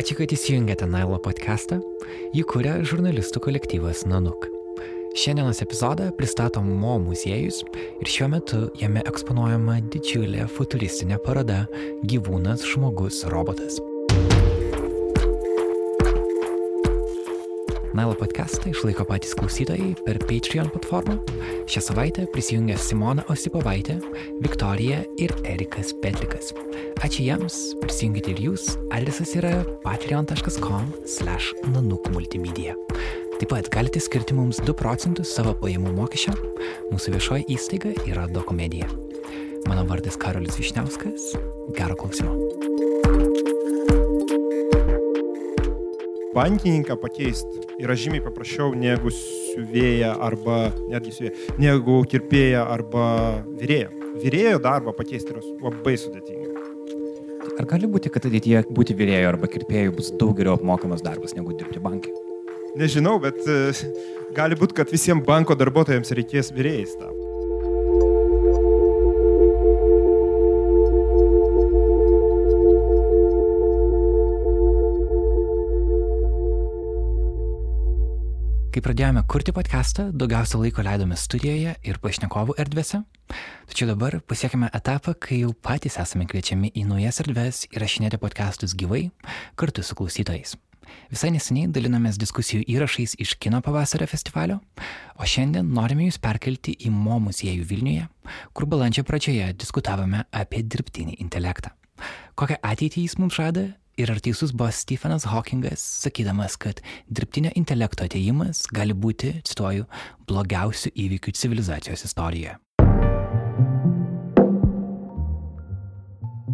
Ačiū, kad įsijungėte Nailo podcastą. Jį kuria žurnalistų kolektyvas Nanuk. Šiandienos epizodą pristato Mo muziejus ir šiuo metu jame eksponuojama didžiulė futuristinė paroda Gyvūnas, žmogus, robotas. Nailo podcastą išlaiko patys klausytojai per Patreon platformą. Šią savaitę prisijungia Simona Osipovaitė, Viktorija ir Erikas Petrikas. Ačiū jiems, prisijungite ir jūs. Adresas yra patreon.com/nanukmultimedia. Taip pat galite skirti mums 2 procentus savo pajamų mokesčio. Mūsų viešoji įstaiga yra Dokomedija. Mano vardas Karolis Višniauskas. Gero klausimo. Bankininką pakeisti yra žymiai paprasčiau negu siuvėją arba netgi siuvėją, negu kirpėją arba vyrėją. Vyrėjo darbą pakeisti yra labai sudėtinga. Ar gali būti, kad ateityje būti vyrėjų arba kirpėjų bus daug geriau apmokamas darbas negu dirbti bankai? Nežinau, bet e, gali būti, kad visiems banko darbuotojams reikės vyrėjais tam. Kai pradėjome kurti podcastą, daugiausia laiko leidome studijoje ir pašnekovų erdvėse. Tačiau dabar pasiekime etapą, kai jau patys esame kviečiami į naujas erdves įrašinėti podcastus gyvai kartu su klausytojais. Visai neseniai dalinamės diskusijų įrašais iš Kino pavasario festivalio, o šiandien norime jūs perkelti į Mo muziejų Vilniuje, kur balandžio pradžioje diskutavome apie dirbtinį intelektą. Kokią ateitį jis mums žada Ir ar teisus buvo Stephenas Hawkingas, sakydamas, kad dirbtinio intelekto ateimas gali būti, cituoju, blogiausių įvykių civilizacijos istorijoje.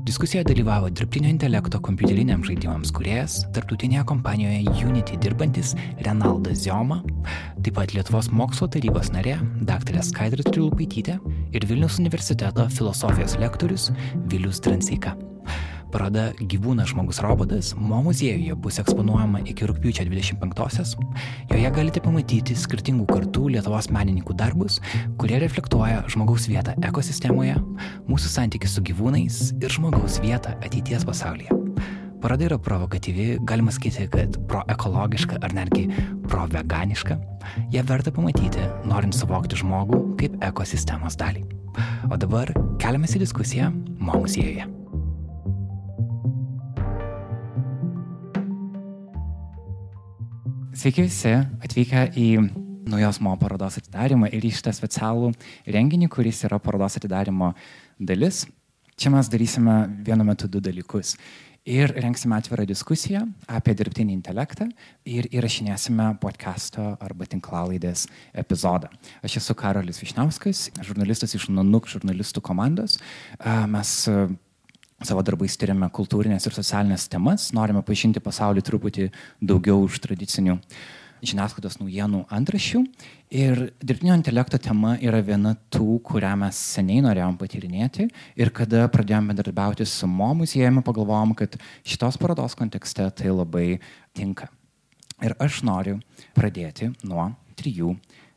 Diskusijoje dalyvavo dirbtinio intelekto kompiuteriniam žaidimams kuriejas, tarptautinėje kompanijoje Unity dirbantis Renaldas Zioma, taip pat Lietuvos mokslo tarybos narė dr. Skaidrė Trilupaitytė ir Vilnius universiteto filosofijos lektorius Vilius Transeika. Paroda Gyvūnas žmogus robotas Mo muziejuje bus eksponuojama iki rūpiučio 25-osios. Joje galite pamatyti skirtingų kartų Lietuvos menininkų darbus, kurie reflektuoja žmogaus vietą ekosistemoje, mūsų santykių su gyvūnais ir žmogaus vietą ateities pasaulyje. Paroda yra provokatyvi, galima sakyti, kad proekologiška ar netgi proveganiška. Ją verta pamatyti, norint suvokti žmogų kaip ekosistemos dalį. O dabar keliamės į diskusiją Mo muziejuje. Sveiki visi atvykę į naujos mo parodos atidarimą ir į šitą specialų renginį, kuris yra parodos atidarimo dalis. Čia mes darysime vienu metu du dalykus. Ir rengsime atvirą diskusiją apie dirbtinį intelektą ir įrašinėsime podcast'o arba tinklalaidės epizodą. Aš esu Karolis Višnauskas, žurnalistas iš Nanuk žurnalistų komandos. Mes savo darbais tyriame kultūrinės ir socialinės temas, norime pažinti pasaulį truputį daugiau už tradicinių žiniasklaidos naujienų antrašių. Ir dirbtinio intelekto tema yra viena tų, kurią mes seniai norėjom patyrinėti ir kada pradėjome bendradarbiauti su Mo muziejumi, pagalvojom, kad šitos parodos kontekste tai labai tinka. Ir aš noriu pradėti nuo trijų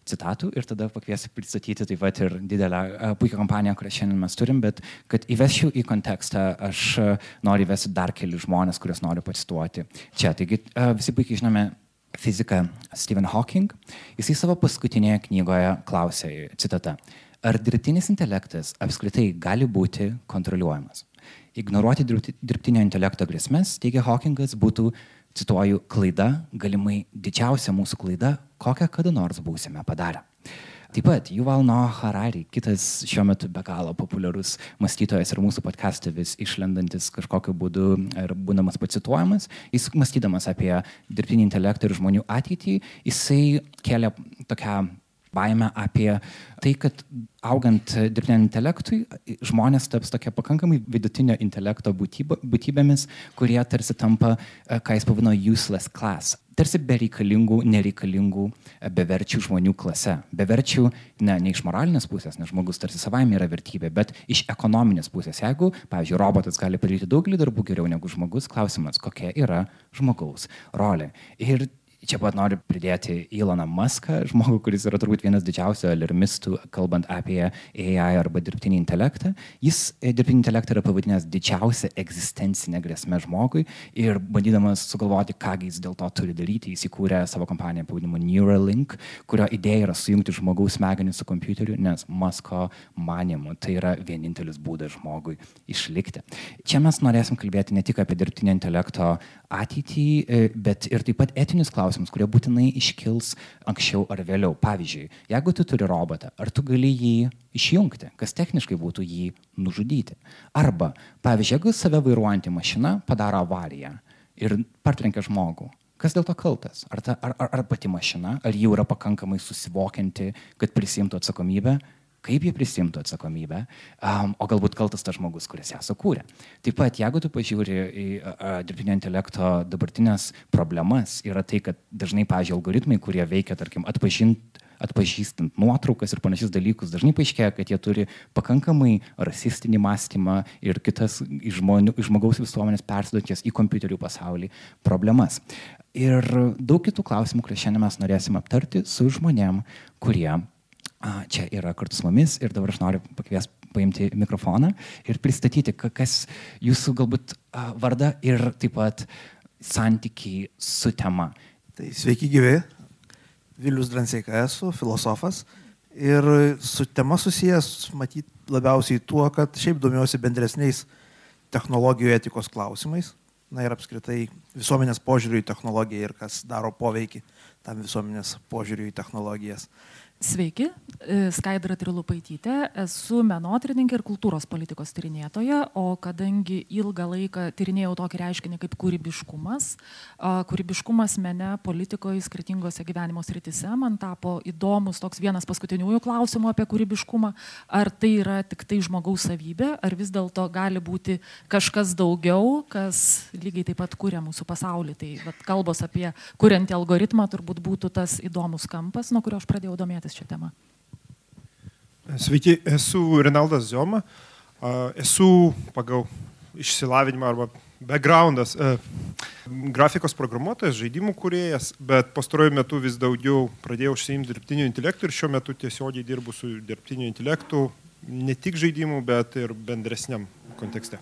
citatų ir tada pakviesiu pristatyti taip pat ir didelę puikią kompaniją, kurią šiandien mes turim, bet kad įvesčiau į kontekstą, aš noriu įvesti dar keli žmonės, kuriuos noriu pacituoti. Čia, taigi visi puikiai žinome fiziką Stephen Hawking. Jisai savo paskutinėje knygoje klausė, citata, ar dirbtinis intelektas apskritai gali būti kontroliuojamas? Ignoruoti dirbtinio intelekto grėsmės, teigia Hawkingas, būtų cituoju, klaida, galimai didžiausia mūsų klaida, kokią kada nors būsime padarę. Taip pat Juval Noah Harari, kitas šiuo metu be galo populiarus mąstytojas ir mūsų podcast'e vis išlendantis kažkokiu būdu ir būdamas pacituojamas, jis mąstydamas apie dirbtinį intelektą ir žmonių ateitį, jisai kelia tokią baimę apie tai, kad augant dirbtiniam intelektui, žmonės taps tokia pakankamai vidutinio intelekto būtyba, būtybėmis, kurie tarsi tampa, ką jis pavadino, useless class. Tarsi bereikalingų, nereikalingų, beverčių žmonių klase. Beverčių ne, ne iš moralinės pusės, nes žmogus tarsi savaime yra vertybė, bet iš ekonominės pusės. Jeigu, pavyzdžiui, robotas gali padaryti daugelį darbų geriau negu žmogus, klausimas, kokia yra žmogaus rolė. Ir Čia pat noriu pridėti Iloną Muską, žmogų, kuris yra turbūt vienas didžiausių alarmistų, kalbant apie AI arba dirbtinį intelektą. Jis e, dirbtinį intelektą yra pavadinęs didžiausia egzistencinė grėsmė žmogui ir bandydamas sugalvoti, ką jis dėl to turi daryti, jis įkūrė savo kompaniją pavadinimu Neuralink, kurio idėja yra sujungti žmogaus smegenį su kompiuteriu, nes Musko manimu tai yra vienintelis būdas žmogui išlikti. Čia mes norėsim kalbėti ne tik apie dirbtinio intelekto ateitį, e, bet ir taip pat etinius klausimus, kurie būtinai iškils anksčiau ar vėliau. Pavyzdžiui, jeigu tu turi robotą, ar tu gali jį išjungti, kas techniškai būtų jį nužudyti. Arba, pavyzdžiui, jeigu save vairuojanti mašina padaro avariją ir partrenkia žmogų, Kas dėl to kaltas? Ar, ta, ar, ar, ar pati mašina, ar jau yra pakankamai susivokianti, kad prisimtų atsakomybę, kaip jie prisimtų atsakomybę, um, o galbūt kaltas tas žmogus, kuris ją sukūrė. Taip pat, jeigu tu pažiūri į uh, dirbtinio intelekto dabartinės problemas, yra tai, kad dažnai, pažiūrėjau, algoritmai, kurie veikia, tarkim, atpažinti atpažįstant nuotraukas ir panašius dalykus, dažnai paaiškėja, kad jie turi pakankamai rasistinį mąstymą ir kitas iš, žmonių, iš žmogaus visuomenės persidančias į kompiuterių pasaulį problemas. Ir daug kitų klausimų, kuriuos šiandien mes norėsim aptarti su žmonėm, kurie čia yra kartu su mumis ir dabar aš noriu pakvies paimti mikrofoną ir pristatyti, kas jūsų galbūt vardą ir taip pat santykiai su tema. Tai sveiki gyvi, Vilius Dranseika esu, filosofas ir su tema susijęs, matyt, labiausiai tuo, kad šiaip domiuosi bendresniais technologijų etikos klausimais, na ir apskritai visuomenės požiūrių į technologiją ir kas daro poveikį tam visuomenės požiūrių į technologijas. Sveiki, e, Skaidra Trilupaitytė, esu menotyrininkė ir kultūros politikos tyrinėtoja, o kadangi ilgą laiką tyrinėjau tokį reiškinį kaip kūrybiškumas, kūrybiškumas mene politikoje skirtingose gyvenimo sritise, man tapo įdomus toks vienas paskutiniųjų klausimų apie kūrybiškumą, ar tai yra tik tai žmogaus savybė, ar vis dėlto gali būti kažkas daugiau, kas lygiai taip pat kūrė mūsų pasaulį. Tai vat, kalbos apie kuriantį algoritmą turbūt būtų tas įdomus kampas, nuo kurio aš pradėjau domėtis domėtis šią temą? Sveiki, esu Renaldas Zioma. Esu pagal išsilavinimą arba backgroundas grafikos programuotojas, žaidimų kuriejas, bet pastaruoju metu vis daugiau pradėjau užsiimti dirbtiniu intelektu ir šiuo metu tiesiogiai dirbu su dirbtiniu intelektu ne tik žaidimų, bet ir bendresniam kontekste.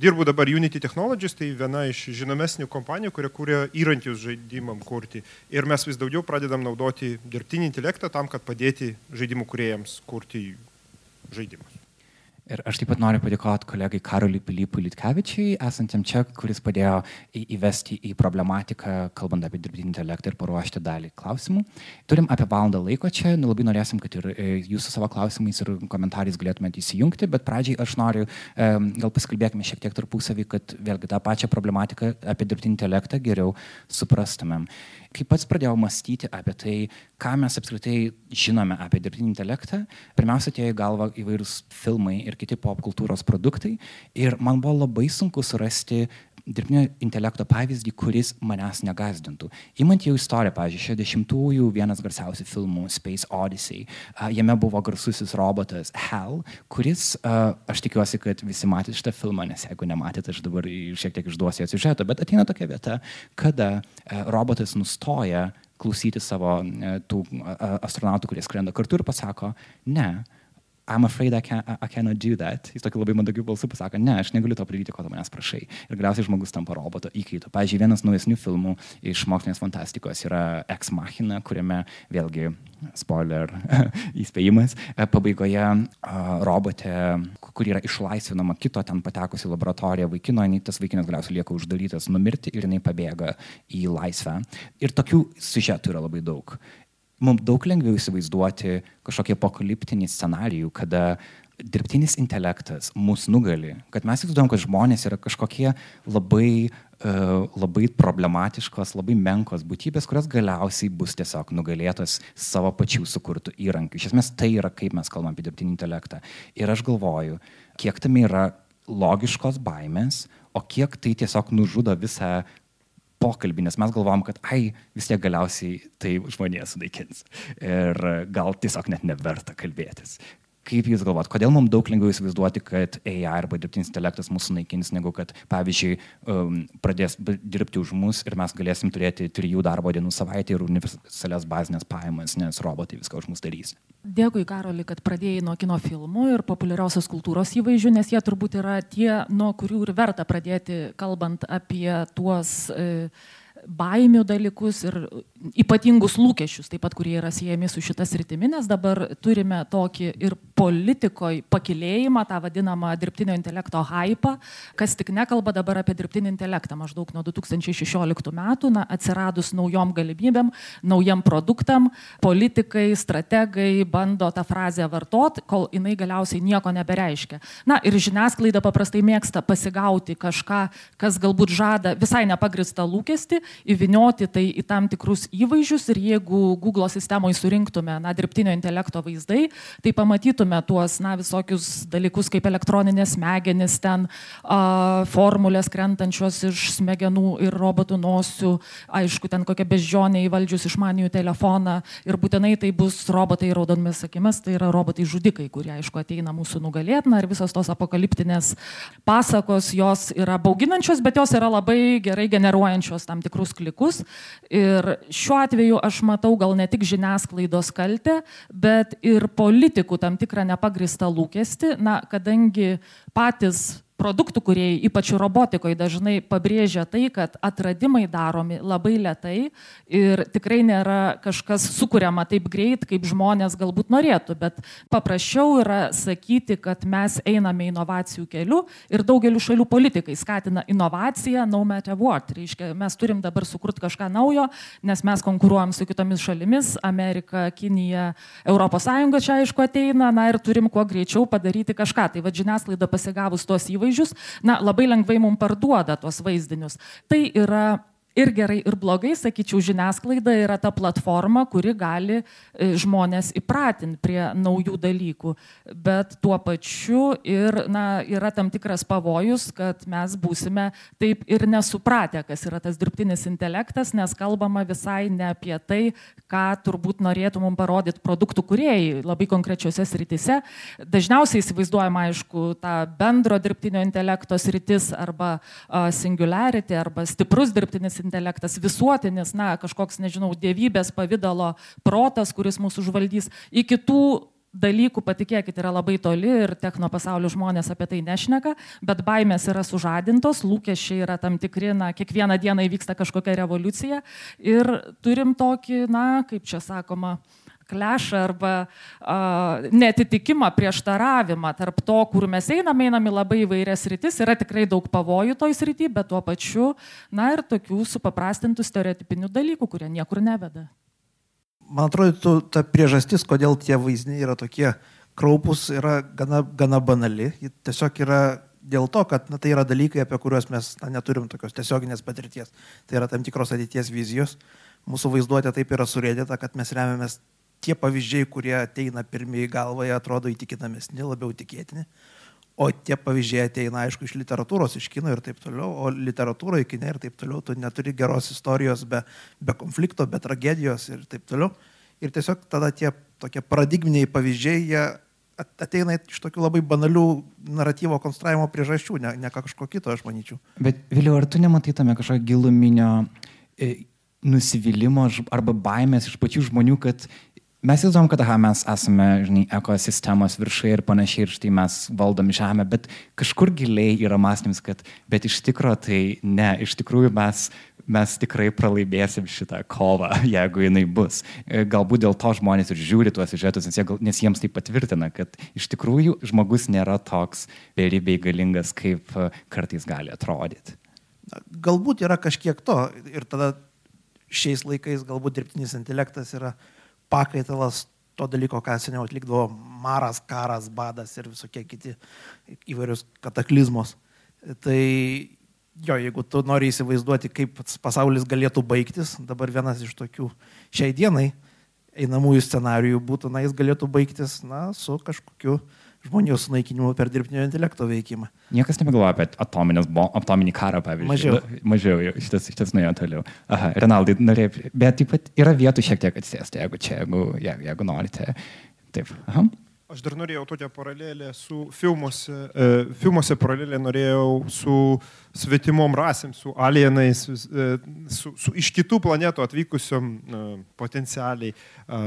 Dirbu dabar Unity Technologies, tai viena iš žinomesnių kompanijų, kurie kūrė įrankius žaidimam kurti. Ir mes vis daugiau pradedam naudoti dirbtinį intelektą tam, kad padėti žaidimų kuriejams kurti žaidimus. Ir aš taip pat noriu padėkoti kolegai Karoliui Pilypui Litkevičiui, esantiam čia, kuris padėjo įvesti į problematiką, kalbant apie dirbtinį intelektą ir paruošti dalį klausimų. Turim apie valandą laiko čia, nu, labai norėsim, kad ir e, jūs su savo klausimais ir komentarais galėtumėte įsijungti, bet pradžiai aš noriu, gal pasikalbėkime šiek tiek tarpusavį, kad vėlgi tą pačią problematiką apie dirbtinį intelektą geriau suprastumėm. Kai pats pradėjau mąstyti apie tai, ką mes apskritai žinome apie dirbtinį intelektą, pirmiausia, atėjo į galvą įvairūs filmai ir kiti pop kultūros produktai ir man buvo labai sunku surasti dirbtinio intelekto pavyzdį, kuris manęs negazdintų. Įmant jau istoriją, pavyzdžiui, 60-ųjų vienas garsiausių filmų Space Odyssey, jame buvo garsusis robotas Hal, kuris, aš tikiuosi, kad visi matėte šitą filmą, nes jeigu nematėte, aš dabar šiek tiek išduosiu atsižetą, bet ateina tokia vieta, kada robotas nustoja klausyti savo tų astronautų, kurie skrenda kartu ir pasako, ne, I'm afraid I, can, I cannot do that. Jis tokį labai mandagių balsų pasako, ne, aš negaliu to padaryti, ko tu manęs prašai. Ir galiausiai žmogus tampa roboto įkaitu. Pavyzdžiui, vienas naujesnių filmų iš mokslinės fantastikos yra Ex Machina, kuriame vėlgi, spoiler, įspėjimas, pabaigoje robotė, kur yra išlaisvinama kito ten patekusi į laboratoriją vaikino, tas vaikinas galiausiai lieka uždarytas numirti ir jinai pabėga į laisvę. Ir tokių siužetų yra labai daug mums daug lengviau įsivaizduoti kažkokį apokaliptinį scenarijų, kada dirbtinis intelektas mus nugali, kad mes įsivaizduojam, kad žmonės yra kažkokie labai, uh, labai problematiškos, labai menkos būtybės, kurios galiausiai bus tiesiog nugalėtos savo pačių sukurtų įrankių. Iš esmės tai yra, kaip mes kalbam apie dirbtinį intelektą. Ir aš galvoju, kiek tam yra logiškos baimės, o kiek tai tiesiog nužudo visą pokalbį, nes mes galvom, kad ai, vis tiek galiausiai tai žmonės sunaikins. Ir gal tiesiog net neverta kalbėtis. Kaip Jūs galvot, kodėl mums daug lengviau įsivaizduoti, kad AI arba dirbtinis intelektas mūsų naikins, negu kad, pavyzdžiui, um, pradės dirbti už mus ir mes galėsim turėti trijų darbo dienų savaitę ir universalias bazinės pajamas, nes robotai viską už mus darys. Dėkui, Karoli, kad pradėjai nuo kino filmų ir populiariausios kultūros įvaizdžių, nes jie turbūt yra tie, nuo kurių ir verta pradėti, kalbant apie tuos e, baimių dalykus ir ypatingus lūkesčius, taip pat kurie yra siejami su šitas rytimi, nes dabar turime tokį ir politikoje pakilėjimą, tą vadinamą dirbtinio intelekto hypą, kas tik nekalba dabar apie dirbtinį intelektą. Maždaug nuo 2016 metų, na, atsiradus naujom galimybėm, naujam produktam, politikai, strategai bando tą frazę vartot, kol jinai galiausiai nieko nebereiškia. Na ir žiniasklaida paprastai mėgsta pasigauti kažką, kas galbūt žada visai nepagristą lūkestį, įvinioti tai į tam tikrus įvaizdžius ir jeigu Google sistemoje surinktume, na, dirbtinio intelekto vaizdai, tai pamatytume tuos, na, visokius dalykus kaip elektroninės smegenis, ten a, formulės krentančios iš smegenų ir robotų nosių, aišku, ten kokia bežionė įvaldžius išmaniųjų telefoną ir būtinai tai bus robotai raudonomis akimis, tai yra robotai žudikai, kurie, aišku, ateina mūsų nugalėtina ir visos tos apokaliptinės pasakos, jos yra bauginančios, bet jos yra labai gerai generuojančios tam tikrus klikus. Ir šiuo atveju aš matau gal ne tik žiniasklaidos kaltę, bet ir politikų tam tikrą nepagristą lūkestį, na, kadangi patys produktų kuriejai, ypač robotikoje, dažnai pabrėžia tai, kad atradimai daromi labai lietai ir tikrai nėra kažkas sukūriama taip greit, kaip žmonės galbūt norėtų, bet paprasčiau yra sakyti, kad mes einame inovacijų keliu ir daugeliu šalių politikai skatina inovaciją no matter what. Reiškia, mes turim dabar sukurti kažką naujo, nes mes konkuruojam su kitomis šalimis, Amerika, Kinija, ES čia aišku ateina, na ir turim kuo greičiau padaryti kažką. Tai va žiniasklaida pasigavus tos įvaizdžius, įvaizdžius, na, labai lengvai mums parduoda tuos vaizdinius. Tai yra ir gerai, ir blogai, sakyčiau, žiniasklaida yra ta platforma, kuri gali e, žmonės įpratinti prie naujų dalykų. Bet tuo pačiu ir na, yra tam tikras pavojus, kad mes būsime taip ir nesupratę, kas yra tas dirbtinis intelektas, nes kalbama visai ne apie tai, ką turbūt norėtų mums parodyti produktų kuriejai labai konkrečiose sritise. Dažniausiai įsivaizduojama, aišku, tą bendro dirbtinio intelekto sritis arba singularity arba stiprus dirbtinis intelektas, visuotinis, na, kažkoks, nežinau, dievybės pavydalo protas, kuris mūsų užvaldys, iki tų dalykų, patikėkit, yra labai toli ir techno pasaulio žmonės apie tai nešneka, bet baimės yra sužadintos, lūkesčiai yra tam tikri, na, kiekvieną dieną įvyksta kažkokia revoliucija. Ir turim tokį, na, kaip čia sakoma, klešą arba uh, netitikimą, prieštaravimą tarp to, kur mes einame, einame labai įvairias rytis, yra tikrai daug pavojų toj srity, bet tuo pačiu, na ir tokių supaprastintų stereotipinių dalykų, kurie niekur neveda. Man atrodo, ta priežastis, kodėl tie vaizdiniai yra tokie kraupus, yra gana, gana banali. Ji tiesiog yra dėl to, kad na, tai yra dalykai, apie kuriuos mes na, neturim tokios tiesioginės patirties. Tai yra tam tikros ateities vizijos. Mūsų vaizduotė taip yra surėdėta, kad mes remiamės tie pavyzdžiai, kurie ateina pirmieji galvoje, atrodo įtikinamesni, labiau tikėtini. O tie pavyzdžiai ateina, aišku, iš literatūros, iš kino ir taip toliau, o literatūroje, kine ir taip toliau, tu neturi geros istorijos be, be konflikto, be tragedijos ir taip toliau. Ir tiesiog tada tie tokie paradigminiai pavyzdžiai, jie ateina iš tokių labai banalių naratyvo konstravimo priežasčių, ne, ne kažko kito, aš manyčiau. Bet vėliau, ar tu nematai tame kažkokio giluminio e, nusivylimą arba baimės iš pačių žmonių, kad Mes įsivaizduom, kad aha, mes esame, žinai, ekosistemos viršai ir panašiai, ir štai mes valdom žemę, bet kažkur giliai yra mąstymas, kad bet iš tikrųjų tai ne, iš tikrųjų mes, mes tikrai pralaimėsim šitą kovą, jeigu jinai bus. E, galbūt dėl to žmonės ir žiūri tuos siužetus, nes, jie, nes jiems tai patvirtina, kad iš tikrųjų žmogus nėra toks beribiai galingas, kaip e, kartais gali atrodyti. Galbūt yra kažkiek to ir tada šiais laikais galbūt dirbtinis intelektas yra pakaitalas to dalyko, ką seniau atlikdavo maras, karas, badas ir visokie kiti įvairius kataklizmos. Tai jo, jeigu tu nori įsivaizduoti, kaip pasaulis galėtų baigtis, dabar vienas iš tokių šiai dienai einamųjų scenarijų būtų, na, jis galėtų baigtis, na, su kažkokiu uh, žmonijos sunaikinimu per dirbtinio intelekto veikimą. Niekas nebegalvoja apie atominį karą, pavyzdžiui. Mažiau. Mažiau, šitas, šitas nuėjo toliau. Aha, Renaldai, norėjai, bet taip pat yra vietų šiek tiek atsėsti, jeigu čia, jeigu, jeigu norite. Taip. Aha. Aš dar norėjau tokią paralelę su filmuose, e, filmuose paralelę norėjau su svetimom rasėm, su alienais, e, su, su iš kitų planetų atvykusiom e, potencialiai e,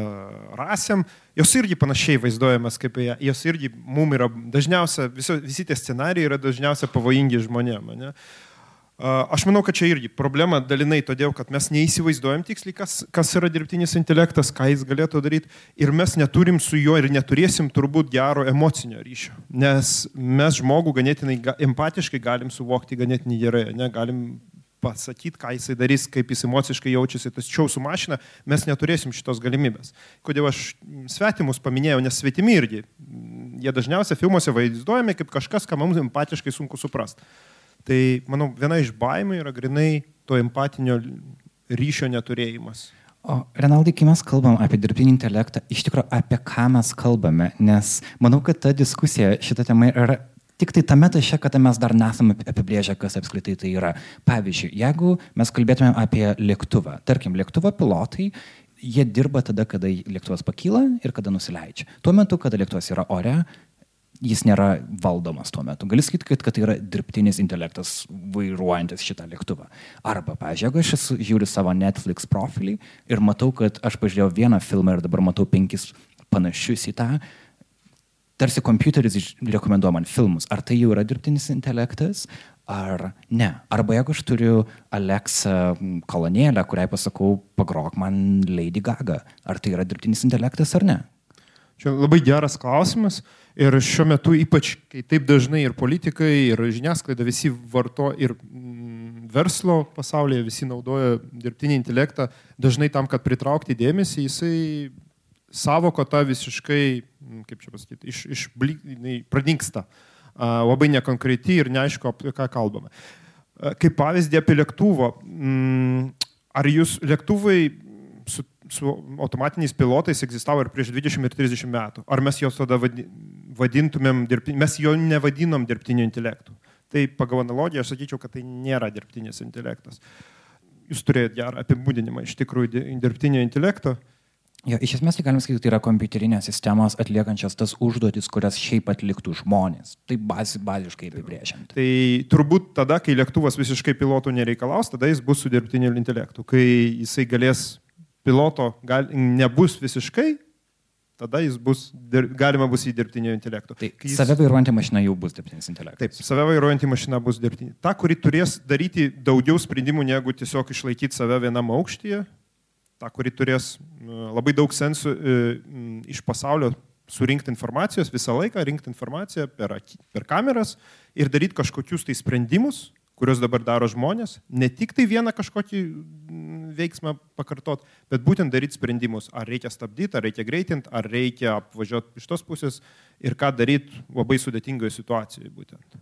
rasėm. Jos irgi panašiai vaizduojamas kaip jie, jos irgi mums yra dažniausia, viso, visi tie scenarijai yra dažniausia pavojingi žmonėm. Ne? Aš manau, kad čia irgi problema dalinai todėl, kad mes neįsivaizduojam tiksliai, kas, kas yra dirbtinis intelektas, ką jis galėtų daryti ir mes neturim su juo ir neturėsim turbūt gero emocinio ryšio, nes mes žmogų ganėtinai empatiškai galim suvokti ganėtinai gerai, ne, galim pasakyti, ką jisai darys, kaip jis emociškai jaučiasi, tačiau su mašina mes neturėsim šitos galimybės. Kodėl aš svetimus paminėjau, nes svetimi irgi, jie dažniausiai filmuose vaizduojami kaip kažkas, ką mums empatiškai sunku suprasti. Tai, manau, viena iš baimių yra grinai to empatinio ryšio neturėjimas. O Renaldai, kai mes kalbam apie dirbtinį intelektą, iš tikrųjų apie ką mes kalbame, nes manau, kad ta diskusija šitą temą yra tik tai tame taše, kad mes dar nesame apibrėžę, kas apskritai tai yra. Pavyzdžiui, jeigu mes kalbėtumėm apie lėktuvą, tarkim, lėktuvo pilotai, jie dirba tada, kada lėktuvas pakyla ir kada nusileidžia. Tuo metu, kada lėktuvas yra ore, jis nėra valdomas tuo metu. Gali sakyti, kad, kad tai yra dirbtinis intelektas vairuojantis šitą lėktuvą. Arba, pažiūrėjau, jeigu aš esu, žiūriu savo Netflix profilį ir matau, kad aš pažiūrėjau vieną filmą ir dabar matau penkis panašius į tą, tarsi kompiuteris rekomenduoja man filmus. Ar tai jau yra dirbtinis intelektas, ar ne. Arba jeigu aš turiu Alexa kolonėlę, kuriai pasakau, pagrok man Lady Gaga, ar tai yra dirbtinis intelektas ar ne? Čia labai geras klausimas. Ir šiuo metu ypač, kai taip dažnai ir politikai, ir žiniasklaida visi varto ir mm, verslo pasaulyje visi naudoja dirbtinį intelektą, dažnai tam, kad pritraukti dėmesį, jisai savoko tą visiškai, mm, kaip čia pasakyti, iš, iš pradingsta. Labai nekonkreti ir neaišku, apie ką kalbame. Kaip pavyzdį apie lėktuvą. Mm, ar jūs lėktuvai su automatiniais pilotais egzistavo ir prieš 20 ir 30 metų. Ar mes juos tada vadintumėm dirbtiniu, mes jo nevadinom dirbtiniu intelektu. Tai pagal analogiją aš sakyčiau, kad tai nėra dirbtinis intelektas. Jūs turėjote gerą apibūdinimą iš tikrųjų dirbtinio intelekto. Jo, iš esmės tai galim sakyti, tai yra kompiuterinės sistemos atliekančias tas užduotis, kurias šiaip atliktų žmonės. Tai baz, baziškai apibrėžiant. Tai turbūt tada, kai lėktuvas visiškai pilotų nereikalaus, tada jis bus su dirbtiniu intelektu. Kai jisai galės piloto gal, nebus visiškai, tada jis bus, galima bus į dirbtinio intelekto. Tai jis, save vairuojanti mašina jau bus dirbtinis intelektas. Taip, save vairuojanti mašina bus dirbtinė. Ta, kuri turės daryti daugiau sprendimų, negu tiesiog išlaikyti save vienam aukštyje, ta, kuri turės labai daug sensų e, iš pasaulio surinkti informacijos visą laiką, rinkti informaciją per, per kameras ir daryti kažkokius tai sprendimus, kuriuos dabar daro žmonės, ne tik tai vieną kažkokį veiksmą pakartot, bet būtent daryti sprendimus, ar reikia stabdyti, ar reikia greitinti, ar reikia apvažiuoti iš tos pusės ir ką daryti labai sudėtingoje situacijoje būtent.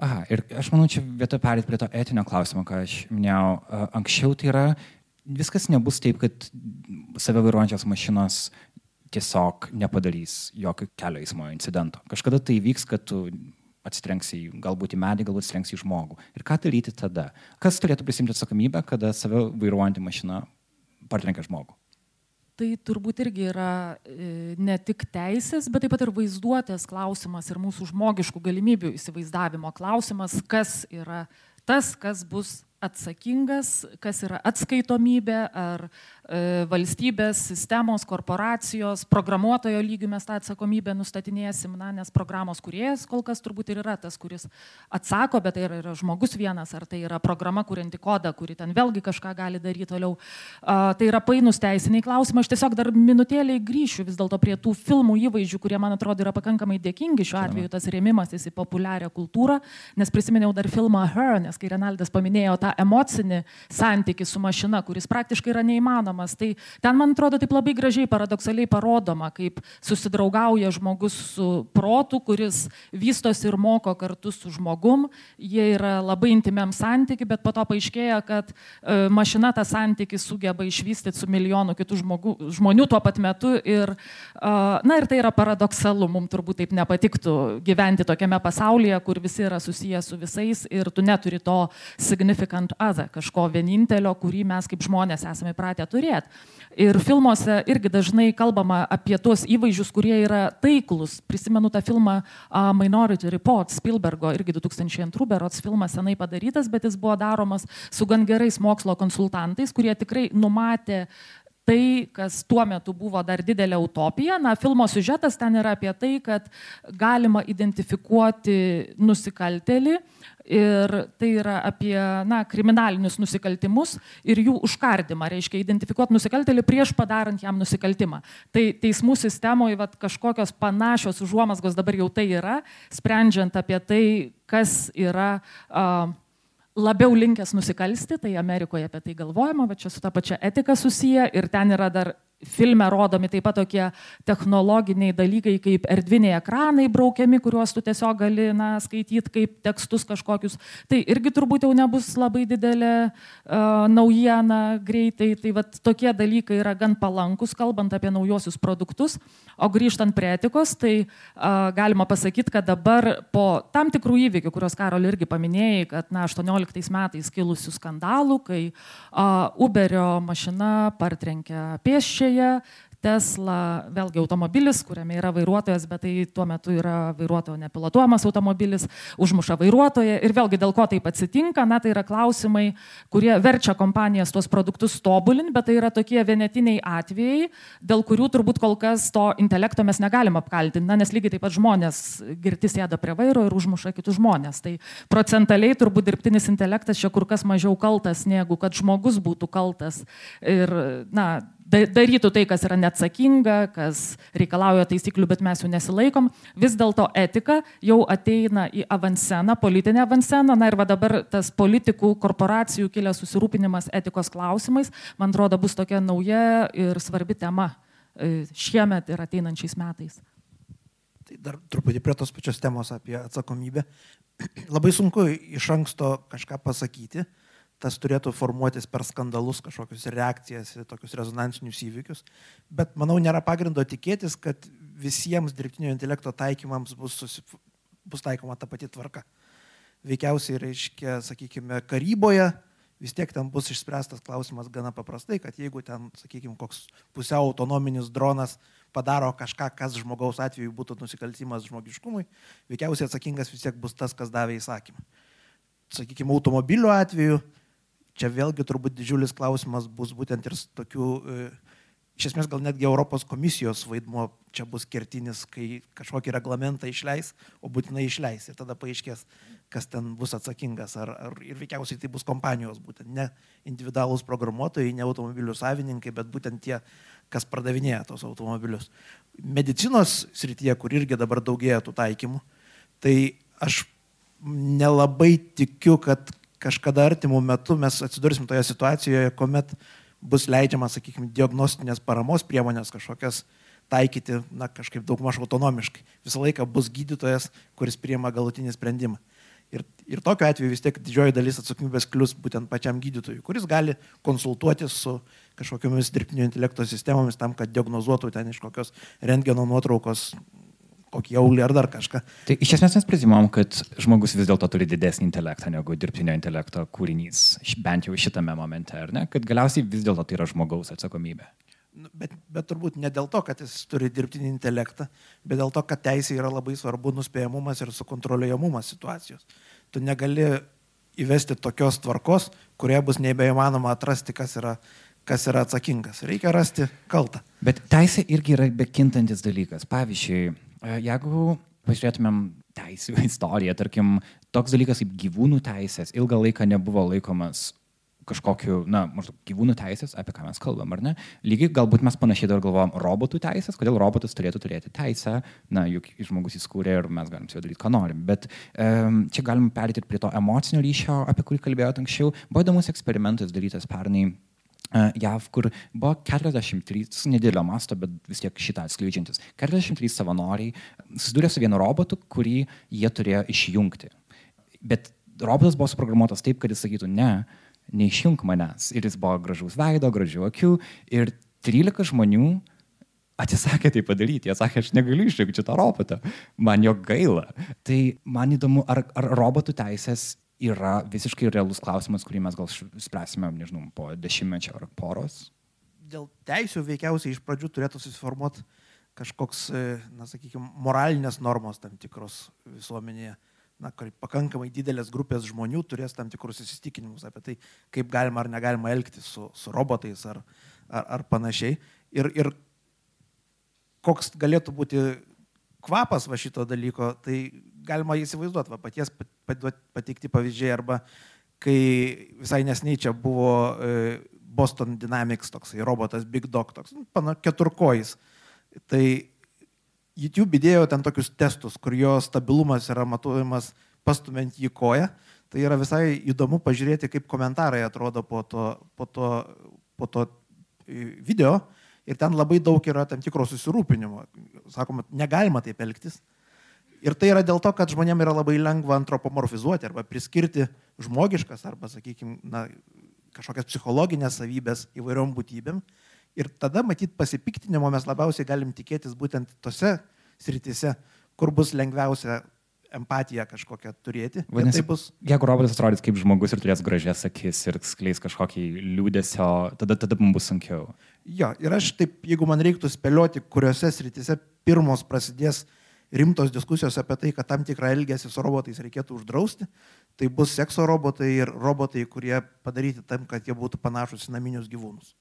Aha, ir aš manau, čia vieta perėti prie to etinio klausimo, ką aš minėjau. Anksčiau tai yra, viskas nebus taip, kad save vairuojančios mašinos tiesiog nepadarys jokio kelio eismo incidento. Kažkada tai vyks, kad tu atsitrenksi į, galbūt į medį, galbūt atsitrenksi į žmogų. Ir ką daryti tada? Kas turėtų prisimti atsakomybę, kada save vairuojantį mašiną partrenkia žmogų? Tai turbūt irgi yra e, ne tik teisės, bet taip pat ir vaizduotės klausimas ir mūsų žmogiškų galimybių įsivaizdavimo klausimas, kas yra tas, kas bus atsakingas, kas yra atskaitomybė, ar valstybės, sistemos, korporacijos, programuotojo lygių mes tą atsakomybę nustatinėsim, na, nes programos kuriejas kol kas turbūt ir yra tas, kuris atsako, bet tai yra, yra žmogus vienas, ar tai yra programa kurianti kodą, kuri ten vėlgi kažką gali daryti toliau. A, tai yra painus teisiniai klausimai, aš tiesiog dar minutėliai grįšiu vis dėlto prie tų filmų įvaizdžių, kurie man atrodo yra pakankamai dėkingi šiuo atveju, tas rėmimasis į populiarią kultūrą, nes prisiminiau dar filmą Her, nes kai Renaldas paminėjo tą emocinį santykį su mašina, kuris praktiškai yra neįmanomas. Tai ten, man atrodo, taip labai gražiai, paradoksaliai parodoma, kaip susidraugauja žmogus su protu, kuris vystosi ir moko kartu su žmogum. Jie yra labai intimiam santykiui, bet po to paaiškėja, kad e, mašina tą santykį sugeba išvystyti su milijonu kitų žmogų, žmonių tuo pat metu. Ir, e, na ir tai yra paradoksalu, mums turbūt taip nepatiktų gyventi tokiame pasaulyje, kur visi yra susiję su visais ir tu neturi to signifikant different other, kažko vienintelio, kurį mes kaip žmonės esame pratę turėti. Ir filmuose irgi dažnai kalbama apie tuos įvaizdžius, kurie yra taiklus. Prisimenu tą filmą uh, Minority Report Spielbergo, irgi 2002 berots filmas senai padarytas, bet jis buvo daromas su gan gerais mokslo konsultantais, kurie tikrai numatė tai, kas tuo metu buvo dar didelė utopija. Na, filmo siužetas ten yra apie tai, kad galima identifikuoti nusikaltelį ir tai yra apie na, kriminalinius nusikaltimus ir jų užkardimą, reiškia identifikuoti nusikaltelį prieš padarant jam nusikaltimą. Tai teismų sistemoje vat, kažkokios panašios užuomasgos dabar jau tai yra, sprendžiant apie tai, kas yra uh, labiau linkęs nusikalsti, tai Amerikoje apie tai galvojama, bet čia su ta pačia etika susiję ir ten yra dar filme rodomi taip pat tokie technologiniai dalykai kaip erdviniai ekranai braukiami, kuriuos tu tiesiog gali na, skaityti kaip tekstus kažkokius. Tai irgi turbūt jau nebus labai didelė uh, naujiena greitai. Tai vat, tokie dalykai yra gan palankus, kalbant apie naujosius produktus. O grįžtant prie etikos, tai uh, galima pasakyti, kad dabar po tam tikrų įvykių, kuriuos Karol irgi paminėjai, kad na, 18 metais kilusių skandalų, kai uh, Uberio mašina partrenkė pėsčiai, Vokietijoje Tesla, vėlgi automobilis, kuriame yra vairuotojas, bet tai tuo metu yra vairuotojo nepilotuojamas automobilis, užmuša vairuotoją ir vėlgi dėl ko taip atsitinka, na tai yra klausimai, kurie verčia kompanijas tuos produktus tobulinti, bet tai yra tokie vienetiniai atvejai, dėl kurių turbūt kol kas to intelekto mes negalim apkaltinti, na nes lygiai taip pat žmonės girti sėda prie vairo ir užmuša kitus žmonės. Tai procentaliai turbūt dirbtinis intelektas čia kur kas mažiau kaltas, negu kad žmogus būtų kaltas. Ir, na, darytų tai, kas yra neatsakinga, kas reikalauja taisyklių, bet mes jų nesilaikom. Vis dėlto etika jau ateina į avanseną, politinę avanseną. Na ir va dabar tas politikų, korporacijų kilęs susirūpinimas etikos klausimais, man atrodo, bus tokia nauja ir svarbi tema e, šiemet ir ateinančiais metais. Tai dar truputį prie tos pačios temos apie atsakomybę. Labai sunku iš anksto kažką pasakyti tas turėtų formuotis per skandalus, kažkokius reakcijas, tokius rezonansinius įvykius. Bet manau, nėra pagrindo tikėtis, kad visiems dirbtinio intelekto taikymams bus, susi, bus taikoma ta pati tvarka. Veikiausiai, reiškia, sakykime, karyboje vis tiek ten bus išspręstas klausimas gana paprastai, kad jeigu ten, sakykime, koks pusiau autonominis dronas padaro kažką, kas žmogaus atveju būtų nusikaltimas žmogiškumui, veikiausiai atsakingas vis tiek bus tas, kas davė įsakymą. Sakykime, automobilių atveju čia vėlgi turbūt didžiulis klausimas bus būtent ir tokių, e, iš esmės gal netgi Europos komisijos vaidmo čia bus kertinis, kai kažkokį reglamentą išleis, o būtinai išleis ir tada paaiškės, kas ten bus atsakingas. Ar, ar, ir veikiausiai tai bus kompanijos, būtent ne individualūs programuotojai, ne automobilių savininkai, bet būtent tie, kas pardavinėja tos automobilius. Medicinos srityje, kur irgi dabar daugėja tų taikymų, tai aš nelabai tikiu, kad kažkada artimų metų mes atsidursim toje situacijoje, kuomet bus leidžiama, sakykime, diagnostinės paramos priemonės kažkokias taikyti, na, kažkaip daugmaž autonomiškai. Visą laiką bus gydytojas, kuris priema galutinį sprendimą. Ir, ir tokiu atveju vis tiek didžioji dalis atsakomybės klius būtent pačiam gydytojui, kuris gali konsultuoti su kažkokiamis dirbtinio intelekto sistemomis tam, kad diagnozuotų ten iš kokios rentgeno nuotraukos kokį jaulį ar dar kažką. Tai iš esmės mes prezimom, kad žmogus vis dėlto turi didesnį intelektą negu dirbtinio intelekto kūrinys, bent jau šitame momente, ar ne? Kad galiausiai vis dėlto tai yra žmogaus atsakomybė. Nu, bet, bet turbūt ne dėl to, kad jis turi dirbtinį intelektą, bet dėl to, kad teisė yra labai svarbu nuspėjamumas ir sukontroliuojamumas situacijos. Tu negali įvesti tokios tvarkos, kurioje bus nebeįmanoma atrasti, kas yra, kas yra atsakingas. Reikia rasti kaltą. Bet teisė irgi yra bekintantis dalykas. Pavyzdžiui, jeigu pažiūrėtumėm teisų istoriją, tarkim, toks dalykas kaip gyvūnų teisės ilgą laiką nebuvo laikomas kažkokiu, na, maždaug gyvūnų teisės, apie ką mes kalbam, ar ne? Lygiai galbūt mes panašiai dar galvojam robotų teisės, kodėl robotas turėtų turėti teisę, na, juk žmogus įskūrė ir mes galim su juo daryti, ką norim. Bet um, čia galim perėti ir prie to emocinio ryšio, apie kurį kalbėjote anksčiau. Buvo įdomus eksperimentas darytas pernai JAV, kur buvo 43, nedidelio masto, bet vis tiek šitą atskleidžiantis. 43 savanoriai susidūrė su vienu robotu, kurį jie turėjo išjungti. Bet robotas buvo suprogramuotas taip, kad jis sakytų, ne, neišjung manęs. Ir jis buvo gražaus veido, gražių akių. Ir 13 žmonių atsisakė tai padaryti. Jie sakė, aš negaliu išjungti šitą robotą. Man jo gaila. Tai man įdomu, ar, ar robotų teisės yra visiškai realus klausimas, kurį mes gal spręsime, nežinau, po dešimtmečio ar poros? Dėl teisų veikiausiai iš pradžių turėtų susiformuoti kažkoks, e, na, sakykime, moralinės normos tam tikros visuomenėje. Na, pakankamai didelės grupės žmonių turės tam tikrus įsitikinimus apie tai, kaip galima ar negalima elgtis su, su robotais ar, ar, ar panašiai. Ir, ir koks galėtų būti kvapas va šito dalyko, tai galima įsivaizduoti, va paties pateikti pavyzdžiai arba kai visai nesnei čia buvo e, Boston Dynamics toksai robotas Big Dog, toks, nu, pana, keturkojais. Tai YouTube įdėjo ten tokius testus, kur jo stabilumas yra matuojamas pastumint jį koją. Tai yra visai įdomu pažiūrėti, kaip komentarai atrodo po to, po to, po to e, video. Ir ten labai daug yra tam tikro susirūpinimo. Sakoma, negalima taip elgtis. Ir tai yra dėl to, kad žmonėms yra labai lengva antropomorfizuoti arba priskirti žmogiškas arba, sakykime, na, kažkokias psichologinės savybės įvairiom būtybėm. Ir tada, matyt, pasipiktinimo mes labiausiai galim tikėtis būtent tose sritise, kur bus lengviausia empatiją kažkokią turėti. Vadinasi, tai bus... jeigu robotas atrodys kaip žmogus ir turės gražias akis ir skleis kažkokį liūdėsio, tada, tada mums bus sunkiau. Jo, ir aš taip, jeigu man reiktų spėlioti, kuriuose srityse pirmos prasidės rimtos diskusijos apie tai, kad tam tikrą elgesį su robotais reikėtų uždrausti, tai bus sekso robotai ir robotai, kurie padaryti tam, kad jie būtų panašus į naminius gyvūnus.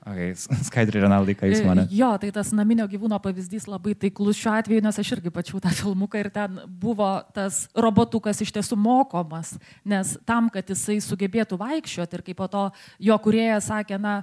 Okay. Skaidri Renaldai, ką jūs e, manate? Jo, tai tas naminio gyvūno pavyzdys labai taiklus šiuo atveju, nes aš irgi pačiau tą filmuką ir ten buvo tas robotukas iš tiesų mokomas, nes tam, kad jisai sugebėtų vaikščioti ir kaip po to jo kuriejas sakė, na,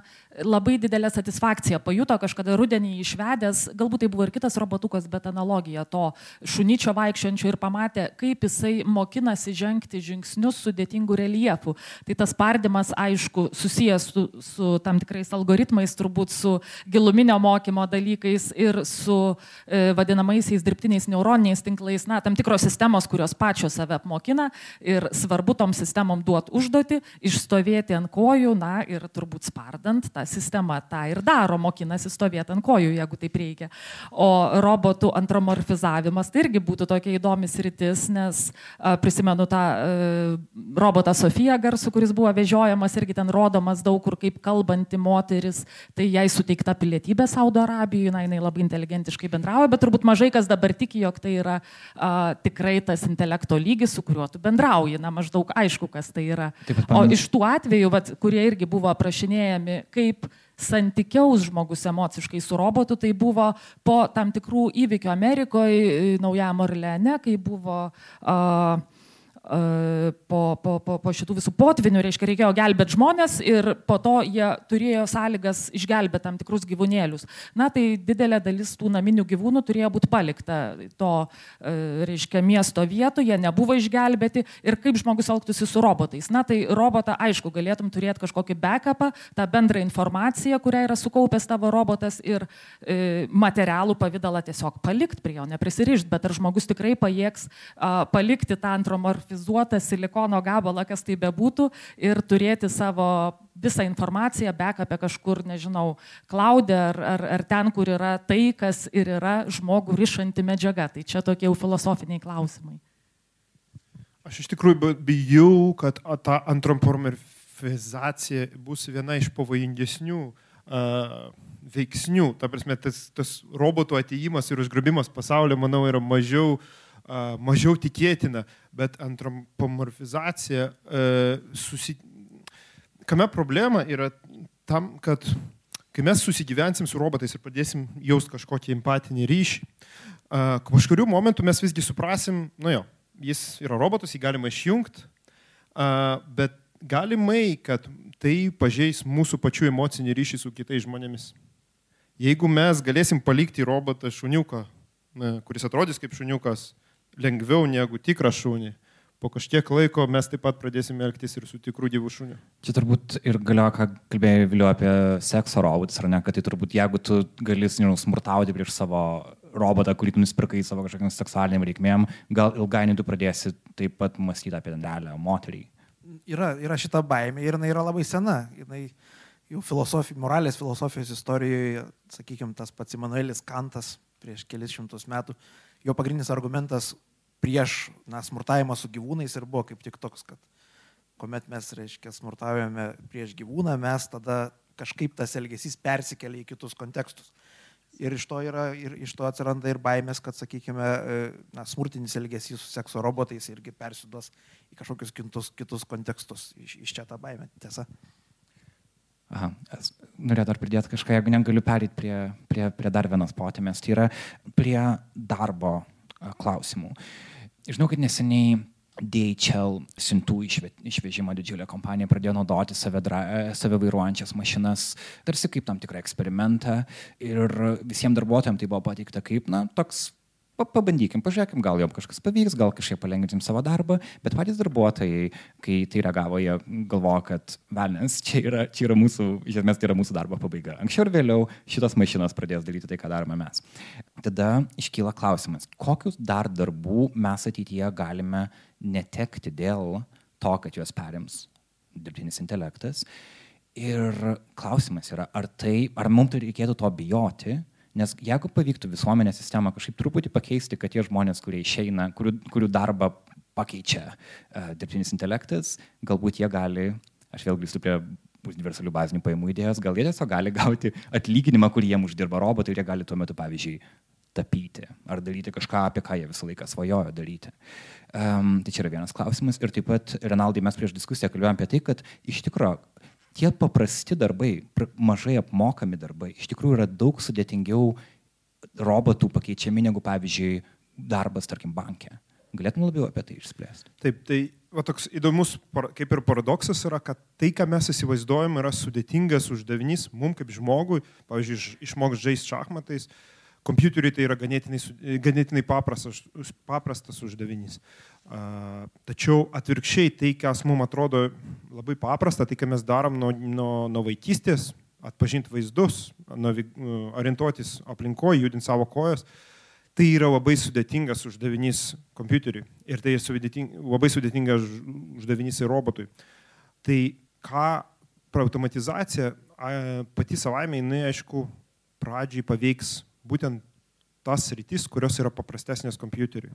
labai didelę satisfakciją pajuto kažkada rudenį išvedęs, galbūt tai buvo ir kitas robotukas, bet analogija to šuničio vaikščiončio ir pamatė, kaip jisai mokinasi žengti žingsnius sudėtingų reliefų. Tai tas pardimas, aišku, susijęs su, su tam tikrais algoritmais algoritmais, turbūt su giluminio mokymo dalykais ir su e, vadinamaisiais dirbtiniais neuroniniais tinklais, na, tam tikros sistemos, kurios pačios save apmokina ir svarbu tom sistemom duoti užduoti, išstovėti ant kojų, na ir turbūt spardant tą sistemą tą ir daro, mokinasi stovėti ant kojų, jeigu taip reikia. O robotų antropomorfizavimas tai irgi būtų tokia įdomi sritis, nes a, prisimenu tą a, e, robotą Sofiją garsų, kuris buvo vežiojamas irgi ten rodomas daug kur kaip kalbanti moteris moteris, tai jai suteikta pilietybė Saudo Arabijoje, na, jinai labai inteligentiškai bendrauja, bet turbūt mažai kas dabar tiki, jog tai yra a, tikrai tas intelekto lygis, su kuriuo tu bendrauji, na, maždaug aišku, kas tai yra. Taip, o iš tų atvejų, vat, kurie irgi buvo aprašinėjami, kaip santykiaus žmogus emociškai su robotu, tai buvo po tam tikrų įvykių Amerikoje, Naujame Orleane, kai buvo uh, po, po, po, po šitų visų potvinių, reiškia, reikėjo gelbėti žmonės ir po to jie turėjo sąlygas išgelbėti tam tikrus gyvūnėlius. Na, tai didelė dalis tų naminių gyvūnų turėjo būti palikta to, reiškia, miesto vietoje, nebuvo išgelbėti ir kaip žmogus elgtųsi su robotais. Na, tai robotą, aišku, galėtum turėti kažkokį backupą, tą bendrą informaciją, kurią yra sukaupęs tavo robotas ir e, materialų pavydalą tiesiog palikti prie jo, neprisirišti, bet ar žmogus tikrai pajėgs a, palikti tą antromorfizmą robotizuotą silikono gabalą, kas tai bebūtų, ir turėti savo visą informaciją bek apie kažkur, nežinau, klaudę ar, ar, ar ten, kur yra tai, kas ir yra žmogų ryšanti medžiaga. Tai čia tokie jau filosofiniai klausimai. Aš iš tikrųjų bijau, kad ta antropomorfizacija bus viena iš pavojingesnių uh, veiksnių. Ta prasme, tas, tas robotų ateimas ir užgrobimas pasaulio, manau, yra mažiau uh, mažiau tikėtina, bet antropomorfizacija, susi... kame problema yra tam, kad kai mes susigyvensim su robotais ir pradėsim jausti kažkokį empatinį ryšį, kažkuriu momentu mes visgi suprasim, nu jo, jis yra robotas, jį galima išjungti, bet galimai, kad tai pažeis mūsų pačių emocinį ryšį su kitais žmonėmis. Jeigu mes galėsim palikti robotą šuniuką, kuris atrodys kaip šuniukas, lengviau negu tikrą šunį. Po kažkiek laiko mes taip pat pradėsime elgtis ir su tikrų dievų šuniu. Čia turbūt ir galioja, ką kalbėjai vėliau apie sekso robotus, ar ne, kad tai turbūt jeigu tu gali smurtauti prieš savo robotą, kurį tu nusipirkai savo kažkokiam seksualiniam reikmėm, gal ilgainiui tu pradėsi taip pat mąstyti apie realią moterį. Yra, yra šita baimė ir jinai yra labai sena. Jinai jau filosofi, moralės filosofijos istorijoje, sakykime, tas pats Emanuelis Kantas prieš kelis šimtus metų, jo pagrindinis argumentas prieš na, smurtavimą su gyvūnais ir buvo kaip tik toks, kad kuomet mes, reiškia, smurtavome prieš gyvūną, mes tada kažkaip tas elgesys persikelia į kitus kontekstus. Ir iš to, yra, ir iš to atsiranda ir baimės, kad, sakykime, na, smurtinis elgesys su sekso robotais irgi persiduos į kažkokius kitus, kitus kontekstus. Iš, iš čia tą baimę, tiesa. Aha, norėjau dar pridėti kažką, jeigu negaliu perėti prie, prie, prie dar vienos potėmės, tai yra prie darbo klausimų. Žinau, kad neseniai DHL siuntų išvežimo didžiulė kompanija pradėjo naudoti save, save vairuojančias mašinas, tarsi kaip tam tikrą eksperimentą ir visiems darbuotojams tai buvo pateikta kaip, na, toks pabandykim, pažiūrėkim, gal jom kažkas pavyks, gal kažkaip palengvinsim savo darbą, bet patys darbuotojai, kai tai reagavo, jie galvoja, kad velnės, čia yra, čia yra mūsų, iš esmės tai yra mūsų darbo pabaiga. Anksčiau ir vėliau šitos mašinos pradės daryti tai, ką darome mes. Tada iškyla klausimas, kokius dar darbų mes ateityje galime netekti dėl to, kad juos perims dirbtinis intelektas. Ir klausimas yra, ar, tai, ar mums tai reikėtų to bijoti, Nes jeigu pavyktų visuomenės sistemą kažkaip truputį pakeisti, kad tie žmonės, kurie išeina, kurių, kurių darbą pakeičia uh, dirbtinis intelektas, galbūt jie gali, aš vėl grįžtu prie universalių bazinių pajamų idėjos, gal jie tiesiog gali gauti atlyginimą, kurį jiems uždirba robotai ir jie gali tuo metu, pavyzdžiui, tapyti ar daryti kažką, apie ką jie visą laiką svajojo daryti. Um, tai čia yra vienas klausimas. Ir taip pat, Renaldai, mes prieš diskusiją kalbėjome apie tai, kad iš tikrųjų tie paprasti darbai, mažai apmokami darbai, iš tikrųjų yra daug sudėtingiau robotų pakeičiami negu, pavyzdžiui, darbas, tarkim, banke. Galėtum labiau apie tai išspręsti. Taip, tai va, toks įdomus, kaip ir paradoksas yra, kad tai, ką mes įsivaizduojam, yra sudėtingas uždavinys mums kaip žmogui, pavyzdžiui, išmoks žaisti šachmatais, uh, kompiuteriui tai yra ganėtinai, ganėtinai paprastas, paprastas uždavinys. Tačiau atvirkščiai tai, kas mums atrodo labai paprasta, tai ką mes darom nuo, nuo, nuo vaikystės, atpažinti vaizdus, orientuotis aplinkoje, judinti savo kojas, tai yra labai sudėtingas uždavinys kompiuteriui ir tai sudėting, labai sudėtingas uždavinys ir robotui. Tai ką automatizacija pati savaime, jinai aišku, pradžiai paveiks būtent tas rytis, kurios yra paprastesnės kompiuteriui.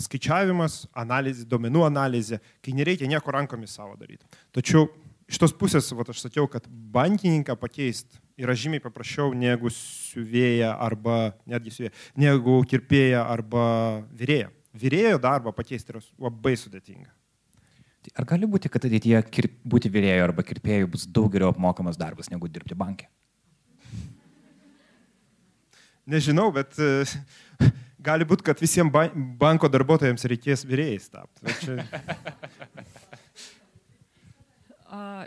Skaičiavimas, analizė, duomenų analizė, kai nereikia nieko rankomis savo daryti. Tačiau iš tos pusės, va, aš sakiau, kad bankininką pakeisti yra žymiai paprasčiau negu siuvėja arba netgi siuvėja, negu kirpėja arba vyrėja. Vyrėjo darbą pakeisti yra labai sudėtinga. Tai ar gali būti, kad ateityje būti vyrėjo arba kirpėjų bus daug geriau apmokamas darbas negu dirbti bankė? Nežinau, bet e, gali būti, kad visiems banko darbuotojams reikės vyrėjais tapti. Čia...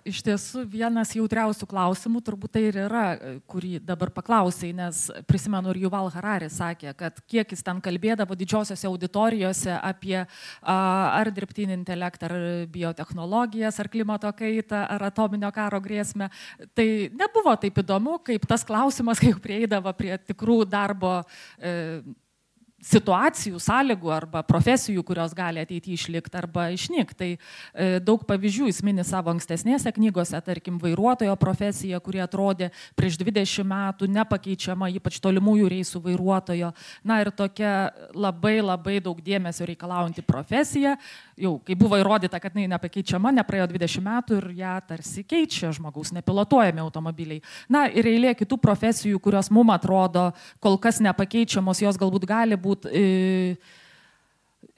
Iš tiesų, vienas jautriausių klausimų turbūt tai ir yra, kurį dabar paklausai, nes prisimenu ir Juval Harari sakė, kad kiek jis ten kalbėdavo didžiosiose auditorijose apie ar dirbtinį intelektą, ar biotehnologijas, ar klimato kaitą, ar atominio karo grėsmę, tai nebuvo taip įdomu, kaip tas klausimas, kai prieidavo prie tikrų darbo e, situacijų, sąlygų arba profesijų, kurios gali ateityje išlikti arba išnykti. Tai e, daug pavyzdžių jis mini savo ankstesnėse knygose, tarkim, vairuotojo profesija, kuri atrodė prieš 20 metų nepakeičiama, ypač tolimųjų reisų vairuotojo. Na ir tokia labai labai daug dėmesio reikalaujanti profesija, jau kai buvo įrodyta, kad jinai nepakeičiama, nepraėjo 20 metų ir ją tarsi keičia žmogaus nepilotuojami automobiliai. Na ir eilė kitų profesijų, kurios mum atrodo kol kas nepakeičiamos, jos galbūt gali būti e,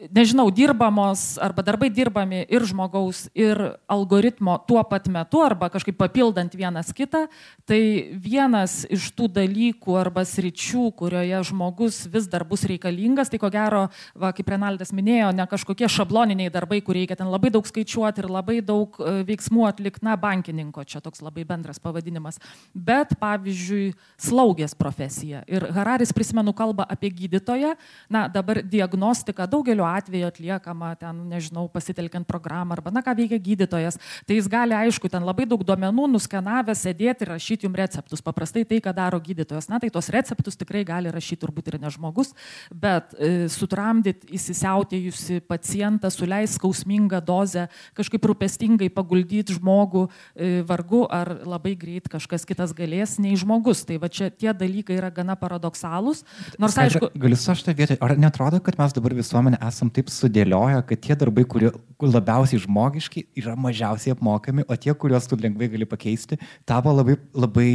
nežinau, dirbamos arba darbai dirbami ir žmogaus, ir algoritmo tuo pat metu arba kažkaip papildant vienas kitą, tai vienas iš tų dalykų arba sričių, kurioje žmogus vis dar bus reikalingas, tai ko gero, va, kaip Renaldas minėjo, ne kažkokie šabloniniai darbai, kur reikia ten labai daug skaičiuoti ir labai daug e, veiksmų atlikti, na, bankininko, čia toks labai bendras pavadinimas, bet pavyzdžiui, slaugės profesija. Ir Hararis, prisimenu, kalba apie gydytoją, na, dabar diagnostika daugeliu atveju atliekama ten, nežinau, pasitelkiant programą arba, na, ką veikia gydytojas, tai jis gali, aišku, ten labai daug duomenų nuskenavęs sėdėti ir rašyti jums receptus. Paprastai tai, ką daro gydytojas, na, tai tos receptus tikrai gali rašyti turbūt ir ne žmogus, bet e, sutramdyti įsisiautėjusi pacientą, suleis skausmingą dozę, kažkaip rūpestingai paguldyti žmogų e, vargu ar labai greit kažkas kitas galės nei žmogus. Tai va čia tie dalykai yra gana paradoksalūs. Nors, aišku, Galiu aš tą vietą. Ar netrodo, kad mes dabar visuomenė esam taip sudėlioję, kad tie darbai, kurie labiausiai žmogiški, yra mažiausiai apmokami, o tie, kuriuos tu lengvai gali pakeisti, tapo labai, labai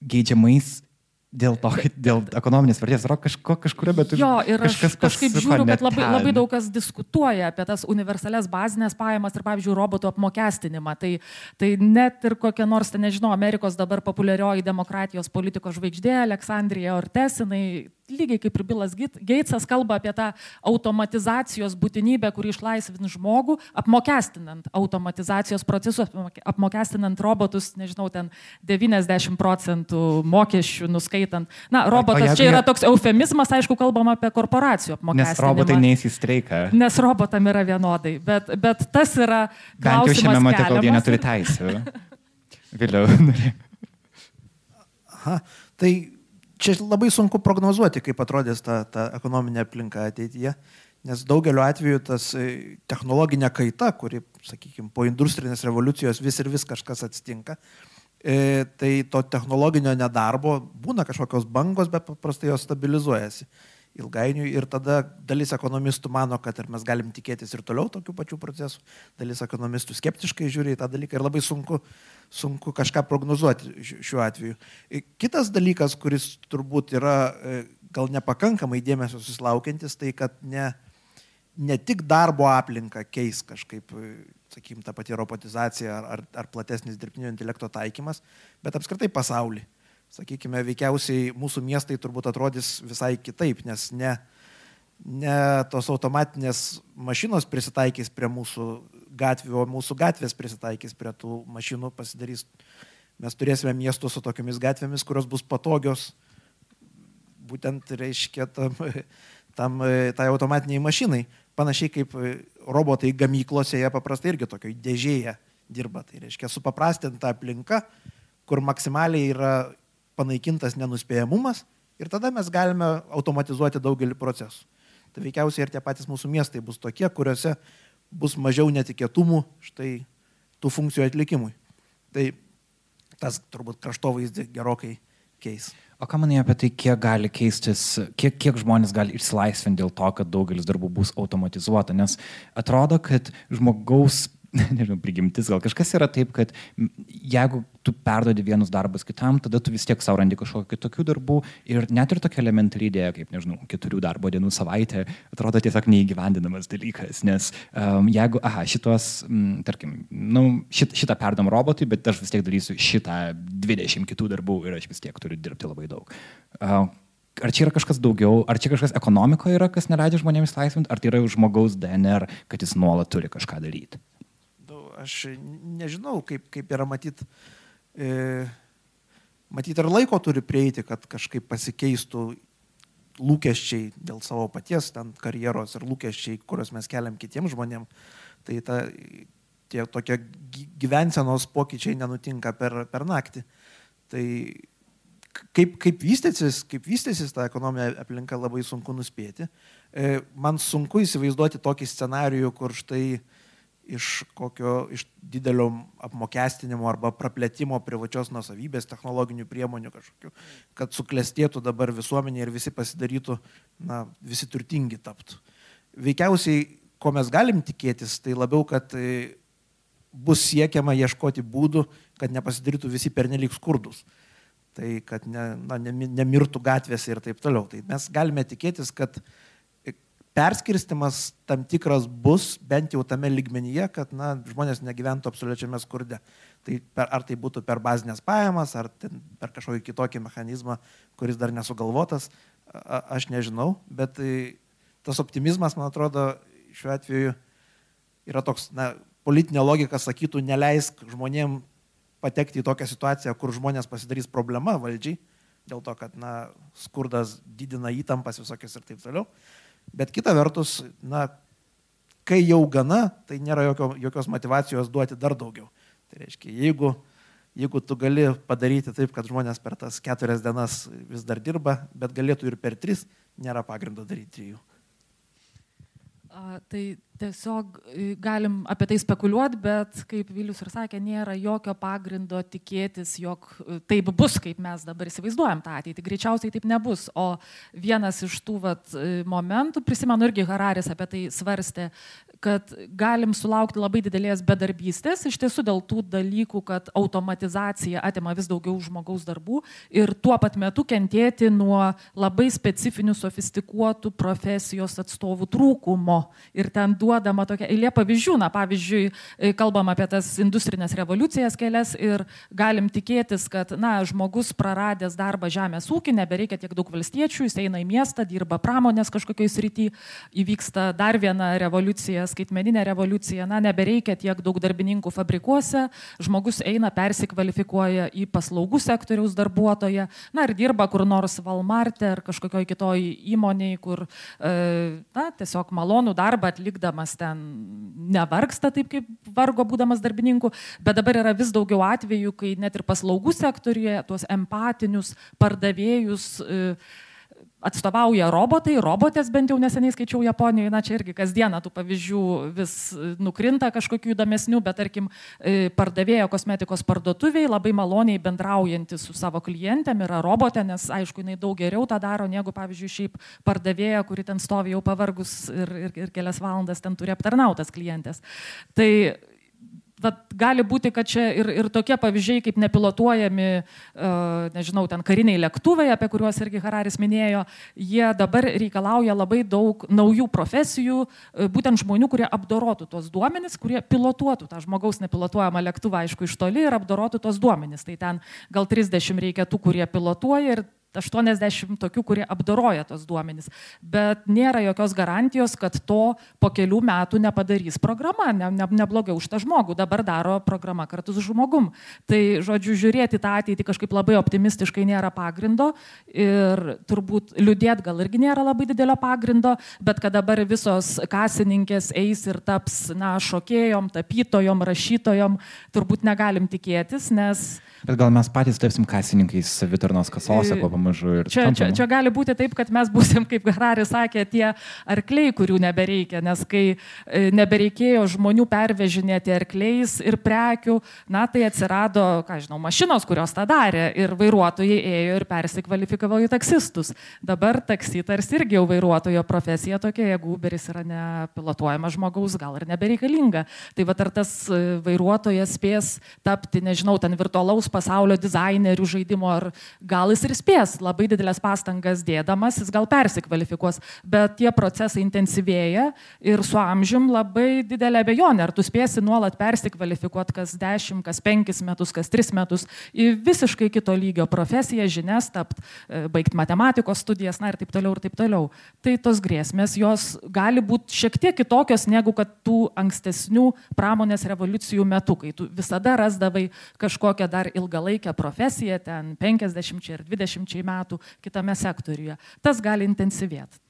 geidžiamais dėl to, dėl ekonominės vertės yra kažko kažkurio, bet Jo, ir aš kažkaip žiūriu, kad labai, labai daug kas diskutuoja apie tas universalias bazinės pajamas ir, pavyzdžiui, robotų apmokestinimą. Tai, tai net ir kokia nors, ten, nežinau, Amerikos dabar populiarioji demokratijos politikos žvaigždė Aleksandrija Ortes, jinai lygiai kaip ir Bilas Geitsas kalba apie tą automatizacijos būtinybę, kuri išlaisvins žmogų, apmokestinant automatizacijos procesus, apmoke- apmokestinant robotus, nežinau, ten 90 procentų mokesčių nuskaitant. Na, robotas jeigu čia yra toks eufemizmas, aišku, kalbama apie korporacijų Nes apmokestinimą. robotai neįs į streiką. Nes robotam yra vienodai, bet, bet tas yra... Bent jau šiame klausimas mate, kol jie neturi teisų. Vėliau. Aha, tai čia labai sunku prognozuoti, kaip atrodys ta, ta ekonominė aplinka ateityje, nes daugeliu atveju tas e, technologinė kaita, kuri, sakykime, po industrinės revoliucijos vis ir vis kažkas atsitinka, e, tai to technologinio nedarbo būna kažkokios bangos, bet paprastai jos stabilizuojasi ilgainiui ir tada dalis ekonomistų mano, kad ir mes galim tikėtis ir toliau tokių pačių procesų, dalis ekonomistų skeptiškai žiūri į tą dalyką ir labai sunku, sunku kažką prognozuoti ši- šiuo atveju. E, Kitas dalykas, kuris turbūt yra e, gal nepakankamai dėmesio susilaukiantis, tai kad ne, ne tik darbo aplinką keis kažkaip, sakykime, ta pati robotizacija ar, ar, ar platesnis dirbtinio intelekto taikymas, bet apskritai pasaulį. Sakykime, veikiausiai mūsų miestai turbūt atrodys visai kitaip, nes ne, ne tos automatinės mašinos prisitaikys prie mūsų gatvių, o mūsų gatvės prisitaikys prie tų mašinų, pasidarys. Mes turėsime miestus su tokiamis gatvėmis, kurios bus patogios, būtent reiškia tam, tam tai automatiniai mašinai. Panašiai kaip robotai gamyklose, jie paprastai irgi tokioj dėžėje dirba. Tai reiškia supaprastinta aplinka, kur maksimaliai yra panaikintas nenuspėjamumas ir tada mes galime automatizuoti daugelį procesų. Tai veikiausiai ir tie patys mūsų miestai bus tokie, kuriuose bus mažiau netikėtumų štai tų funkcijų atlikimui. Tai tas turbūt kraštovaizdį gerokai keis. O ką manai apie tai, kiek gali keistis, kiek, kiek žmonės gali išsilaisvinti dėl to, kad daugelis darbų bus automatizuota? Nes atrodo, kad žmogaus, nežinau, prigimtis, gal kažkas yra taip, kad jeigu tu perdodi vienus darbus kitam, tada tu vis tiek savo randi kažkokių kitokių darbų ir net ir tokia elementari idėja, kaip, nežinau, keturių darbo dienų savaitė, atrodo tiesiog neįgyvendinamas dalykas, nes um, jeigu, aha, šitos, m, tarkim, nu, šit, šitą perdam robotui, bet aš vis tiek darysiu šitą 20 kitų darbų ir aš vis tiek turiu dirbti labai daug. Uh, Ar čia yra kažkas daugiau, ar čia kažkas ekonomikoje yra, kas neleidžia žmonėms laisvinti, ar tai yra žmogaus DNR, kad jis nuolat turi kažką daryti? Aš nežinau, kaip, kaip yra matyti. E, matyti, ar laiko turi prieiti, kad kažkaip pasikeistų lūkesčiai dėl savo paties ten karjeros ir lūkesčiai, kuriuos mes keliam kitiems žmonėms. Tai ta, tie tokie gy- gyvensenos pokyčiai nenutinka per, per naktį. Tai kaip, kaip, vystysis, kaip vystysis ta ekonominė aplinka labai sunku nuspėti. E, Man sunku įsivaizduoti tokį scenarijų, kur štai iš kokio iš didelio apmokestinimo arba praplėtimo privačios nusavybės technologinių priemonių kažkokių, kad suklestėtų dabar visuomenė ir visi pasidarytų, na, visi turtingi taptų. Veikiausiai, ko mes galim tikėtis, tai labiau, kad e, bus siekiama ieškoti būdų, kad nepasidarytų visi pernelyg skurdus. Tai kad ne, na, nemi- nemirtų gatvėse ir taip toliau. Tai mes galime tikėtis, kad e, perskirstimas tam tikras bus, bent jau tame lygmenyje, kad na, žmonės negyventų absoliučiame skurde. Tai per, ar tai būtų per bazinės pajamas, ar per kažkokį kitokį mechanizmą, kuris dar nesugalvotas, a, aš nežinau, bet e, tas optimizmas, man atrodo, šiuo atveju yra toks, na, politinė logika sakytų, neleisk žmonėm patekti į tokią situaciją, kur žmonės pasidarys problema valdžiai, dėl to, kad, na, skurdas didina įtampas visokias ir taip toliau. Bet kita vertus, na, kai jau gana, tai nėra jokio, jokios motivacijos duoti dar daugiau. Tai reiškia, jeigu, jeigu tu gali padaryti taip, kad žmonės per tas keturias dienas vis dar dirba, bet galėtų ir per tris, nėra pagrindo daryti trijų. A, tai tiesiog galim apie tai spekuliuoti, bet kaip Vilius ir sakė, nėra jokio pagrindo tikėtis, jog taip bus, kaip mes dabar įsivaizduojam tą ateitį. Greičiausiai taip nebus. O vienas iš tų vat, momentų, prisimenu irgi Hararis apie tai svarstė, kad galim sulaukti labai didelės bedarbystės, iš tiesų dėl tų dalykų, kad automatizacija atima vis daugiau žmogaus darbų ir tuo pat metu kentėti nuo labai specifinių, sofistikuotų profesijos atstovų trūkumo. Ir ten duodama tokia eilė pavyzdžių, na pavyzdžiui, kalbam apie tas industrinės revoliucijas kelias ir galim tikėtis, kad, na, žmogus praradęs darbą žemės ūkį, nebereikia tiek daug valstiečių, jis eina į miestą, dirba pramonės kažkokiai srity, įvyksta dar viena revoliucija skaitmeninė revoliucija, na, nebereikia tiek daug darbininkų fabrikuose, žmogus eina, persikvalifikuoja į paslaugų sektoriaus darbuotoją, na ir dirba kur nors Valmarte ar kažkokioj kitoj įmoniai, kur, e, na, tiesiog malonų darbą atlikdamas ten nevargsta taip, kaip vargo būdamas darbininku, bet dabar yra vis daugiau atvejų, kai net ir paslaugų sektoriuje tuos empatinius pardavėjus e, atstovauja robotai, robotės bent jau neseniai skaičiau Japonijoje, na čia irgi kasdieną tų pavyzdžių vis e, nukrinta kažkokių įdomesnių, bet tarkim e, pardavėjo kosmetikos parduotuviai labai maloniai bendraujanti su savo klientėm yra robotė, nes aišku, jinai daug geriau tą daro negu pavyzdžiui šiaip pardavėja, kuri ten stovi jau pavargus ir, ir, ir kelias valandas ten turi aptarnautas klientės. Tai vat, gali būti, kad čia ir, ir tokie pavyzdžiai kaip nepilotuojami, uh, nežinau, ten kariniai lėktuvai, apie kuriuos irgi Hararis minėjo, jie dabar reikalauja labai daug naujų profesijų, uh, būtent žmonių, kurie apdorotų tos duomenys, kurie pilotuotų tą žmogaus nepilotuojamą lėktuvą, aišku, iš toli ir apdorotų tos duomenys. Tai ten gal 30 reikia tų, kurie pilotuoja ir 80 tokių, kurie apdoroja tos duomenys. Bet nėra jokios garantijos, kad to po kelių metų nepadarys programa, ne, ne, neblogiau už tą žmogų. Dabar daro programa kartu su žmogum. Tai, žodžiu, žiūrėti tą ateitį kažkaip labai optimistiškai nėra pagrindo ir turbūt liūdėt gal irgi nėra labai didelio pagrindo, bet kad dabar visos kasininkės eis ir taps, na, šokėjom, tapytojom, rašytojom, turbūt negalim tikėtis, nes Bet gal mes patys tapsim kasininkais savitarnos kasose, kuo pamažu ir čia, čia, čia gali būti taip, kad mes būsim, kaip Hararis sakė, tie arkliai, kurių nebereikia, nes kai e, nebereikėjo žmonių pervežinėti arkliais ir prekių, na tai atsirado, ką žinau, mašinos, kurios tą darė ir vairuotojai ėjo ir persikvalifikavo į taksistus. Dabar taksi tarsi irgi jau vairuotojo profesija tokia, jeigu Uberis yra nepilotuojamas žmogaus, gal ir nebereikalinga. Tai va ar tas e, vairuotojas spės tapti, nežinau, ten virtualaus pasaulio dizainerių žaidimo, ar gal jis ir spės labai didelės pastangas dėdamas, jis gal persikvalifikuos, bet tie procesai intensyvėja ir su amžium labai didelė abejonė, ar tu spėsi nuolat persikvalifikuoti kas 10, kas 5 metus, kas 3 metus į visiškai kito lygio profesiją, žinias, tapt, e, baigti matematikos studijas, na ir taip toliau ir taip toliau. Tai tos grėsmės, jos gali būti šiek tiek kitokios negu kad tų ankstesnių pramonės revoliucijų metu, kai tu visada rasdavai kažkokią dar ilgalaikę profesiją, ten 50 ir 20 metų kitame sektoriuje. Tas gali intensyvėti.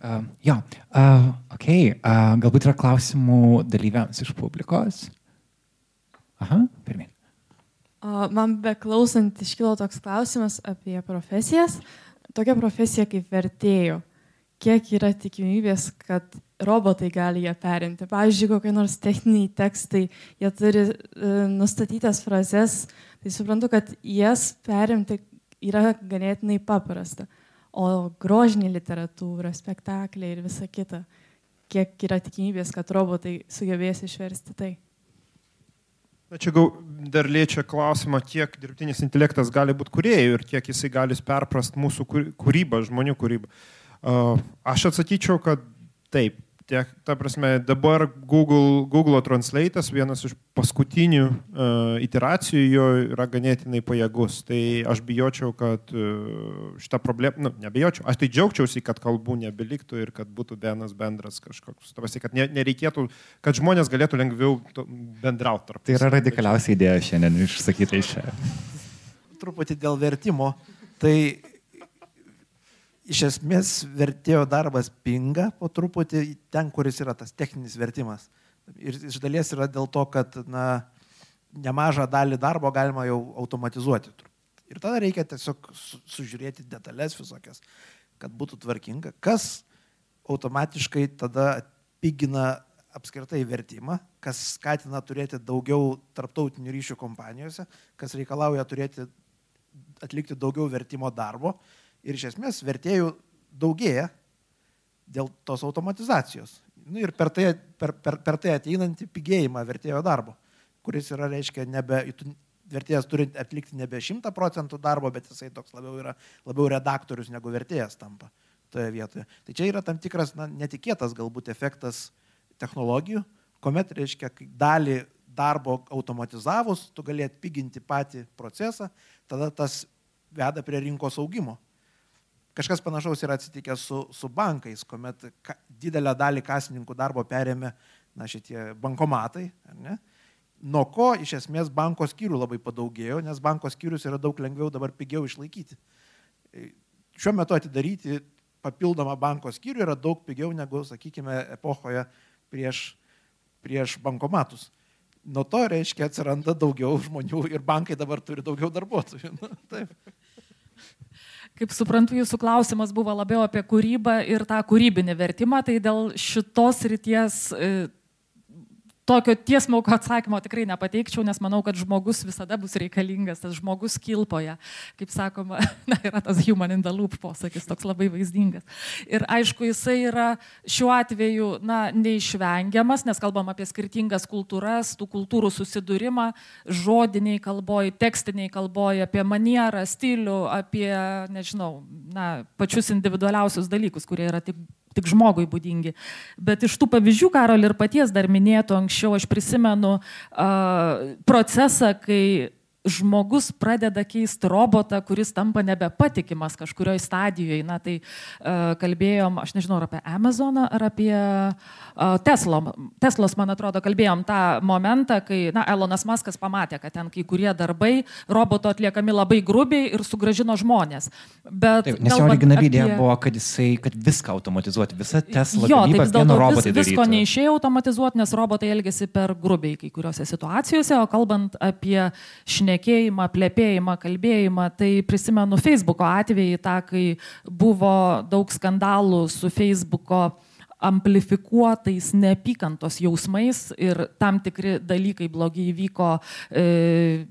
Uh, jo, uh, ok, uh, galbūt yra klausimų dalyviams iš publikos. Aha, pirmin. Man beklausant iškilo toks klausimas apie profesijas. Tokia profesija kaip vertėjų. Kiek yra tikimybės, kad robotai gali ją perimti. Pavyzdžiui, kokie nors techniniai tekstai, jie turi e, nustatytas frazes, tai suprantu, kad jas perimti yra ganėtinai paprasta. O grožinė literatūra, spektakliai ir visa kita, kiek yra tikimybės, kad robotai sugebės išversti tai. Na čia gal dar liečia klausimą, kiek dirbtinis intelektas gali būti kuriejų ir kiek jisai gali perprast mūsų kūrybą, žmonių kūrybą. Aš atsakyčiau, kad taip, tiek, ta prasme, dabar Google, Google Translate'as vienas iš paskutinių uh, iteracijų jo yra ganėtinai pajėgus. Tai aš bijočiau, kad uh, šitą problemą, nu, nebijočiau, aš tai džiaugčiausi, kad kalbų nebeliktų ir kad būtų vienas bendras kažkoks, tavasi, kad ne, nereikėtų, kad žmonės galėtų lengviau bendrauti tarp. Tai yra radikaliausia idėja šiandien išsakyta iš čia. Truputį dėl vertimo. Tai iš esmės vertėjo darbas pinga po truputį ten, kuris yra tas techninis vertimas. Ir iš dalies yra dėl to, kad na, nemažą dalį darbo galima jau automatizuoti. Ir tada reikia tiesiog sužiūrėti detalės visokias, kad būtų tvarkinga. Kas automatiškai tada pigina apskritai vertimą, kas skatina turėti daugiau tarptautinių ryšių kompanijose, kas reikalauja turėti, atlikti daugiau vertimo darbo. Ir iš esmės vertėjų daugėja dėl tos automatizacijos. Nu, ir per tai, per, per, per tai ateinantį pigėjimą vertėjo darbo, kuris yra, reiškia, nebe, vertėjas turi atlikti nebe 100 procentų darbo, bet jisai toks labiau yra labiau redaktorius negu vertėjas tampa toje vietoje. Tai čia yra tam tikras na, netikėtas galbūt efektas technologijų, kuomet, reiškia, dalį darbo automatizavus, tu gali atpiginti patį procesą, tada tas veda prie rinkos augimo. Kažkas panašaus yra atsitikę su, su bankais, kuomet ka, didelę dalį kasininkų darbo perėmė na, šitie bankomatai. Nuo ko iš esmės banko skyrių labai padaugėjo, nes banko skyrius yra daug lengviau dabar pigiau išlaikyti. Šiuo metu atidaryti papildomą banko skyrių yra daug pigiau negu, sakykime, epochoje prieš, prieš bankomatus. Nuo to reiškia atsiranda daugiau žmonių ir bankai dabar turi daugiau darbuotojų. Nu, taip. Kaip suprantu, jūsų klausimas buvo labiau apie kūrybą ir tą kūrybinį vertimą, tai dėl šitos ryties e, tokio tiesmauko atsakymo tikrai nepateikčiau, nes manau, kad žmogus visada bus reikalingas, tas žmogus kilpoje, kaip sakoma, na, yra tas human in the loop posakis, toks labai vaizdingas. Ir aišku, jisai yra šiuo atveju, na, neišvengiamas, nes kalbam apie skirtingas kultūras, tų kultūrų susidūrimą, žodiniai kalboj, tekstiniai kalboj, apie manierą, stilių, apie, nežinau, na, pačius individualiausius dalykus, kurie yra tik tik žmogui būdingi. Bet iš tų pavyzdžių, Karol ir paties dar minėto anksčiau, aš prisimenu uh, procesą, kai žmogus pradeda keisti robotą, kuris tampa nebepatikimas kažkurioje stadijoje. Na tai uh, kalbėjom, aš nežinau, ar apie Amazoną, ar apie uh, Tesla. Teslos, man atrodo, kalbėjom tą momentą, kai, na, Elonas Maskas pamatė, kad ten kai kurie darbai roboto atliekami labai grubiai ir sugražino žmonės. Bet, Taip, nes jo originali apie... idėja buvo, kad jisai, kad viską automatizuoti, visą Tesla. Jo, taip vis dėlto vis, visko neišėjo automatizuoti, nes robotai elgesi per grubiai kai kuriuose situacijose, o kalbant apie šnekėjimą, šnekėjimą, plėpėjimą, kalbėjimą. Tai prisimenu Facebooko atvejį, tą, kai buvo daug skandalų su Facebooko amplifikuotais neapykantos jausmais ir tam tikri dalykai blogi įvyko e,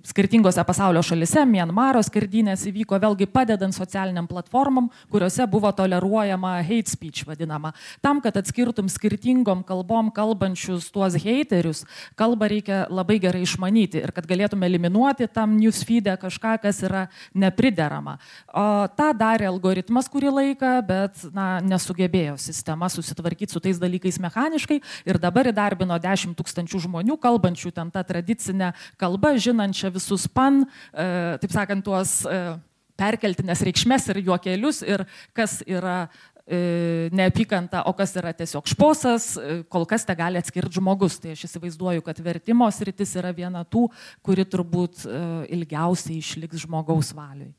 skirtingose pasaulio šalise, Mienmaro skirdynės įvyko vėlgi padedant socialiniam platformom, kuriuose buvo toleruojama hate speech vadinama. Tam, kad atskirtum skirtingom kalbom kalbančius tuos haterius, kalbą reikia labai gerai išmanyti ir kad galėtume eliminuoti tam newsfeed'e kažką, kas yra nepriderama. O tą darė algoritmas kurį laiką, bet na, nesugebėjo sistema susitvarkyti susitvarkyti su tais dalykais mechaniškai ir dabar įdarbino 10 tūkstančių žmonių, kalbančių ten tą tradicinę kalbą, žinančią visus pan, e, taip sakant, tuos e, perkeltinės reikšmės ir juokelius ir kas yra e, neapykanta, o kas yra tiesiog šposas, kol kas te gali atskirti žmogus. Tai aš įsivaizduoju, kad vertimo sritis yra viena tų, kuri turbūt ilgiausiai išliks žmogaus valiui.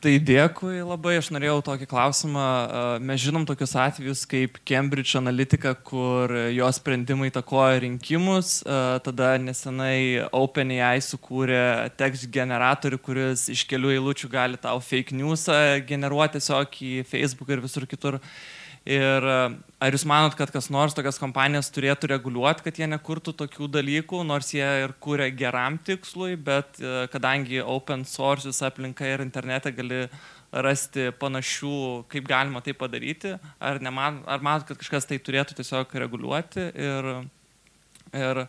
Tai dėkui labai, aš norėjau tokį klausimą. Mes žinom tokius atvejus kaip Cambridge Analytica, kur jo sprendimai takoja rinkimus. Tada nesenai OpenAI sukūrė tekst generatorių, kuris iš kelių eilučių gali tau fake news generuoti tiesiog į Facebook ir visur kitur. Ir e, ar jūs manot, kad kas nors tokias kompanijas turėtų reguliuoti, kad jie nekurtų tokių dalykų, nors jie ir kūrė geram tikslui, bet e, kadangi open source aplinka ir internete gali rasti panašių, kaip galima tai padaryti, ar, neman, ar manot, kad kažkas tai turėtų tiesiog reguliuoti ir, ir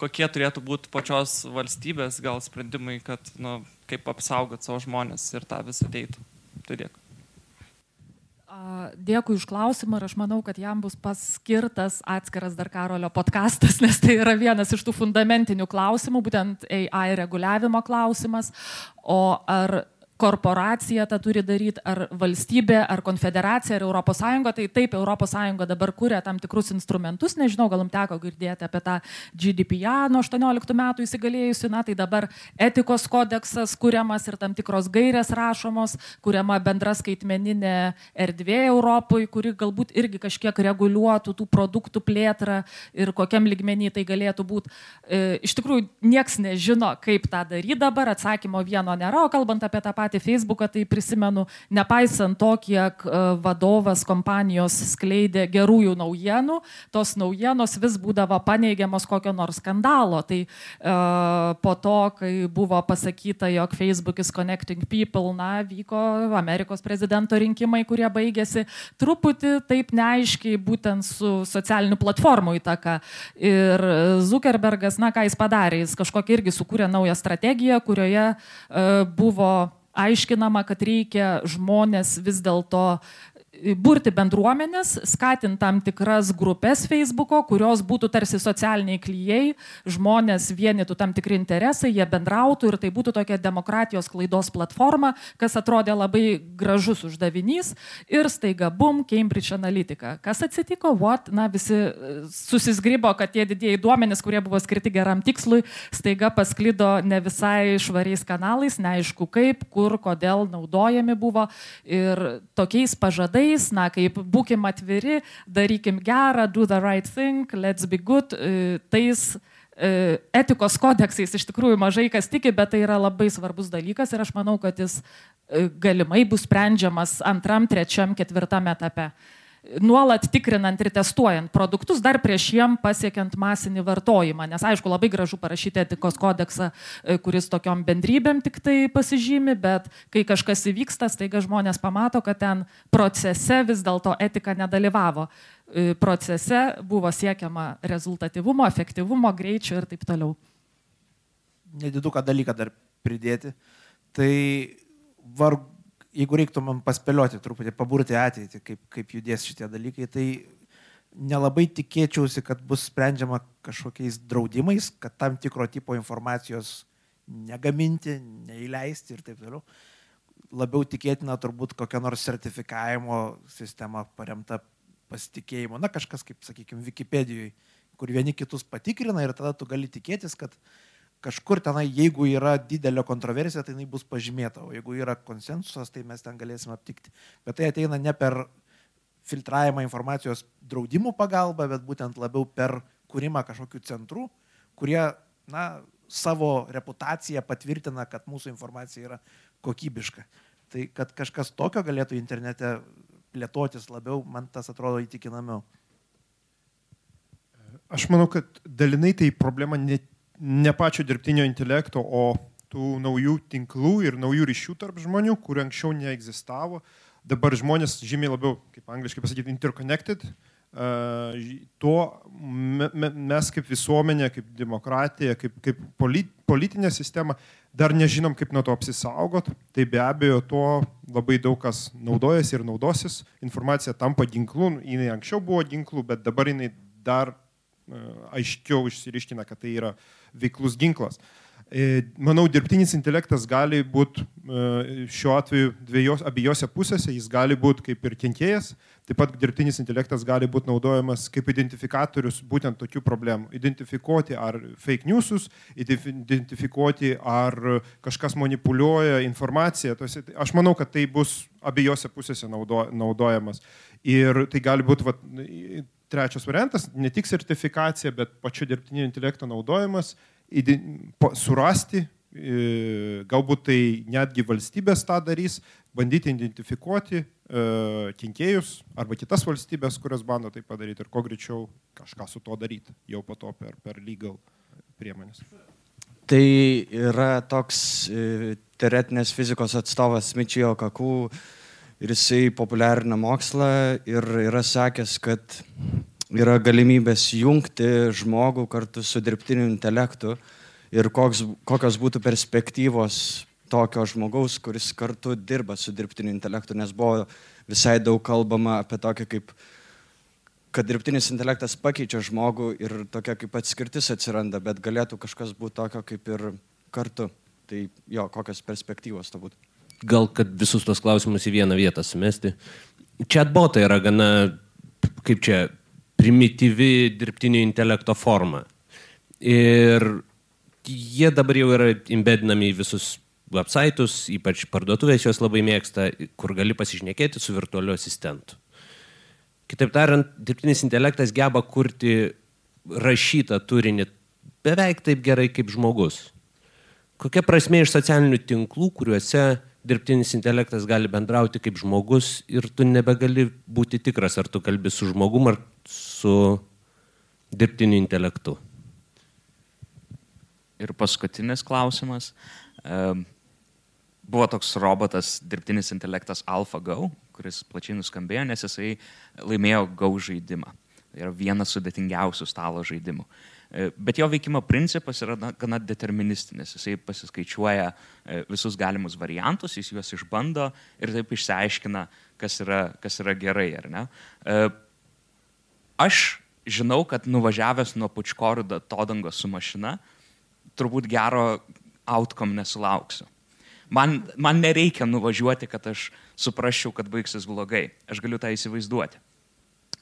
kokie turėtų būti pačios valstybės gal sprendimai, kad, nu, kaip apsaugot savo žmonės ir tą visą ateitų. Tai dėkui. Dėkui už klausimą ir aš manau, kad jam bus paskirtas atskiras dar Karolio podkastas, nes tai yra vienas iš tų fundamentinių klausimų, būtent AI reguliavimo klausimas. O ar korporacija tą turi daryti, ar valstybė, ar konfederacija, ar ES. Tai taip, ES dabar kuria tam tikrus instrumentus, nežinau, gal jums teko girdėti apie tą GDPR nuo 18 metų įsigalėjusi, na tai dabar etikos kodeksas kuriamas ir tam tikros gairės rašomos, kuriama bendra skaitmeninė erdvė Europoje, kuri galbūt irgi kažkiek reguliuotų tų produktų plėtrą ir kokiam ligmenį tai galėtų būti. E, iš tikrųjų, nieks nežino, kaip tą daryti dabar, atsakymo vieno nėra, o kalbant apie tą patį patį Facebooką, tai prisimenu, nepaisant to, kiek e, vadovas kompanijos skleidė gerųjų naujienų, tos naujienos vis būdavo paneigiamos kokio nors skandalo. Tai uh, po to, kai buvo pasakyta, jog Facebook is connecting people, na, vyko Amerikos prezidento rinkimai, kurie baigėsi truputį taip neaiškiai būtent su socialinių platformų įtaka. Ir Zuckerbergas, na, ką jis padarė, jis kažkokia irgi sukūrė naują strategiją, kurioje uh, buvo aiškinama, kad reikia žmonės vis dėlto burti bendruomenės, skatinti tam tikras grupės Facebook'o, kurios būtų tarsi socialiniai klyjei, žmonės vienytų tam tikri interesai, jie bendrautų ir tai būtų tokia demokratijos klaidos platforma, kas atrodė labai gražus uždavinys ir staiga bum, Cambridge Analytica. Kas atsitiko? What? Na, visi e, susisgrybo, kad tie didieji duomenys, kurie buvo skirti geram tikslui, staiga pasklido ne visai švariais kanalais, neaišku kaip, kur, kodėl naudojami buvo ir tokiais pažadais tikslais, na, kaip būkim atviri, darykim gerą, do the right thing, let's be good, e, tais e, etikos kodeksais iš tikrųjų mažai kas tiki, bet tai yra labai svarbus dalykas ir aš manau, kad jis e, galimai bus sprendžiamas antram, trečiam, ketvirtam etape nuolat tikrinant ir testuojant produktus, dar prieš jiem pasiekiant masinį vartojimą. Nes aišku, labai gražu parašyti etikos kodeksą, e, kuris tokiom bendrybėm tik tai pasižymi, bet kai kažkas įvyksta, staiga žmonės pamato, kad ten procese vis dėlto etika nedalyvavo. E, procese buvo siekiama rezultatyvumo, efektyvumo, greičio ir taip toliau. Nediduką dalyką dar pridėti. Tai vargu jeigu reiktų man paspėlioti truputį, paburti ateitį, kaip, kaip judės šitie dalykai, tai nelabai tikėčiausi, kad bus sprendžiama kažkokiais draudimais, kad tam tikro tipo informacijos negaminti, neįleisti ir taip toliau. Labiau tikėtina turbūt kokia nors sertifikavimo sistema paremta pasitikėjimu. Na, kažkas kaip, sakykime, Wikipedijoje, kur vieni kitus patikrina ir tada tu gali tikėtis, kad kažkur tenai, jeigu yra didelė kontroversija, tai jinai bus pažymėta, o jeigu yra konsensusas, tai mes ten galėsime aptikti. Bet tai ateina ne per filtravimą informacijos draudimų pagalba, bet būtent labiau per kūrimą kažkokių centrų, kurie, na, savo reputaciją patvirtina, kad mūsų informacija yra kokybiška. Tai kad kažkas tokio galėtų internete plėtotis labiau, man tas atrodo įtikinamiau. Aš manau, kad dalinai tai problema ne ne pačio dirbtinio intelekto, o tų naujų tinklų ir naujų ryšių tarp žmonių, kur anksčiau neegzistavo. Dabar žmonės žymiai labiau, kaip angliškai pasakyti, interconnected. Uh, tuo me, me, mes kaip visuomenė, kaip demokratija, kaip, kaip polit, politinė sistema dar nežinom, kaip nuo to apsisaugot. Tai be abejo, to labai daug kas naudojasi ir naudosis. Informacija tampa ginklu, jinai anksčiau buvo ginklu, bet dabar jinai dar aiškiau išsiriškina, kad tai yra veiklus ginklas. E, manau, dirbtinis intelektas gali būti e, šiuo atveju dviejos, abiejose pusėse, jis gali būti kaip ir kenkėjas, taip pat dirbtinis intelektas gali būti naudojamas kaip identifikatorius būtent tokių problemų. Identifikuoti ar fake newsus, identifikuoti ar kažkas manipuliuoja informaciją. Aš manau, kad tai bus abiejose pusėse naudo, naudojamas. Ir tai gali būti trečias variantas - ne tik sertifikacija, bet pačio dirbtinio intelekto naudojimas, surasti, galbūt tai netgi valstybės tą darys, bandyti identifikuoti kenkėjus arba kitas valstybės, kurios bando tai padaryti ir kuo greičiau kažką su to daryti, jau po to per, per legal priemonės. Tai yra toks e, teoretinės fizikos atstovas Mičijo Kakų, ir jisai populiarina mokslą ir yra sakęs, kad yra galimybės jungti žmogų kartu su dirbtiniu intelektu ir koks, kokios būtų perspektyvos tokio žmogaus, kuris kartu dirba su dirbtiniu intelektu, nes buvo visai daug kalbama apie tokį kaip, kad dirbtinis intelektas pakeičia žmogų ir tokia kaip atskirtis atsiranda, bet galėtų kažkas būti tokio kaip ir kartu. Tai jo, kokios perspektyvos to būtų. Gal kad visus tos klausimus į vieną vietą sumesti. Chatbotai yra gana, kaip čia, primityvi dirbtinio intelekto forma. Ir jie dabar jau yra embedinami į visus websaitus, ypač parduotuvės juos labai mėgsta, kur gali pasišnekėti su virtualiu asistentu. Kitaip tariant, dirbtinis intelektas geba kurti rašytą turinį beveik taip gerai kaip žmogus. Kokia prasme iš socialinių tinklų, kuriuose dirbtinis intelektas gali bendrauti kaip žmogus ir tu nebegali būti tikras, ar tu kalbi su žmogum ar su dirbtiniu intelektu. Ir paskutinis klausimas. Buvo toks robotas, dirbtinis intelektas AlphaGo, kuris plačiai nuskambėjo, nes jisai laimėjo Go žaidimą. Tai yra vienas sudėtingiausių stalo žaidimų. E, bet jo veikimo principas yra gana deterministinis. Jisai pasiskaičiuoja e, visus galimus variantus, jis juos išbando ir taip išsiaiškina, kas yra, kas yra gerai, ar ne. E, aš žinau, kad nuvažiavęs nuo pučkorų todangos su mašina, turbūt gero outcome nesulauksiu. Man, man nereikia nuvažiuoti, kad aš suprasčiau, kad baigsis blogai. Aš galiu tą įsivaizduoti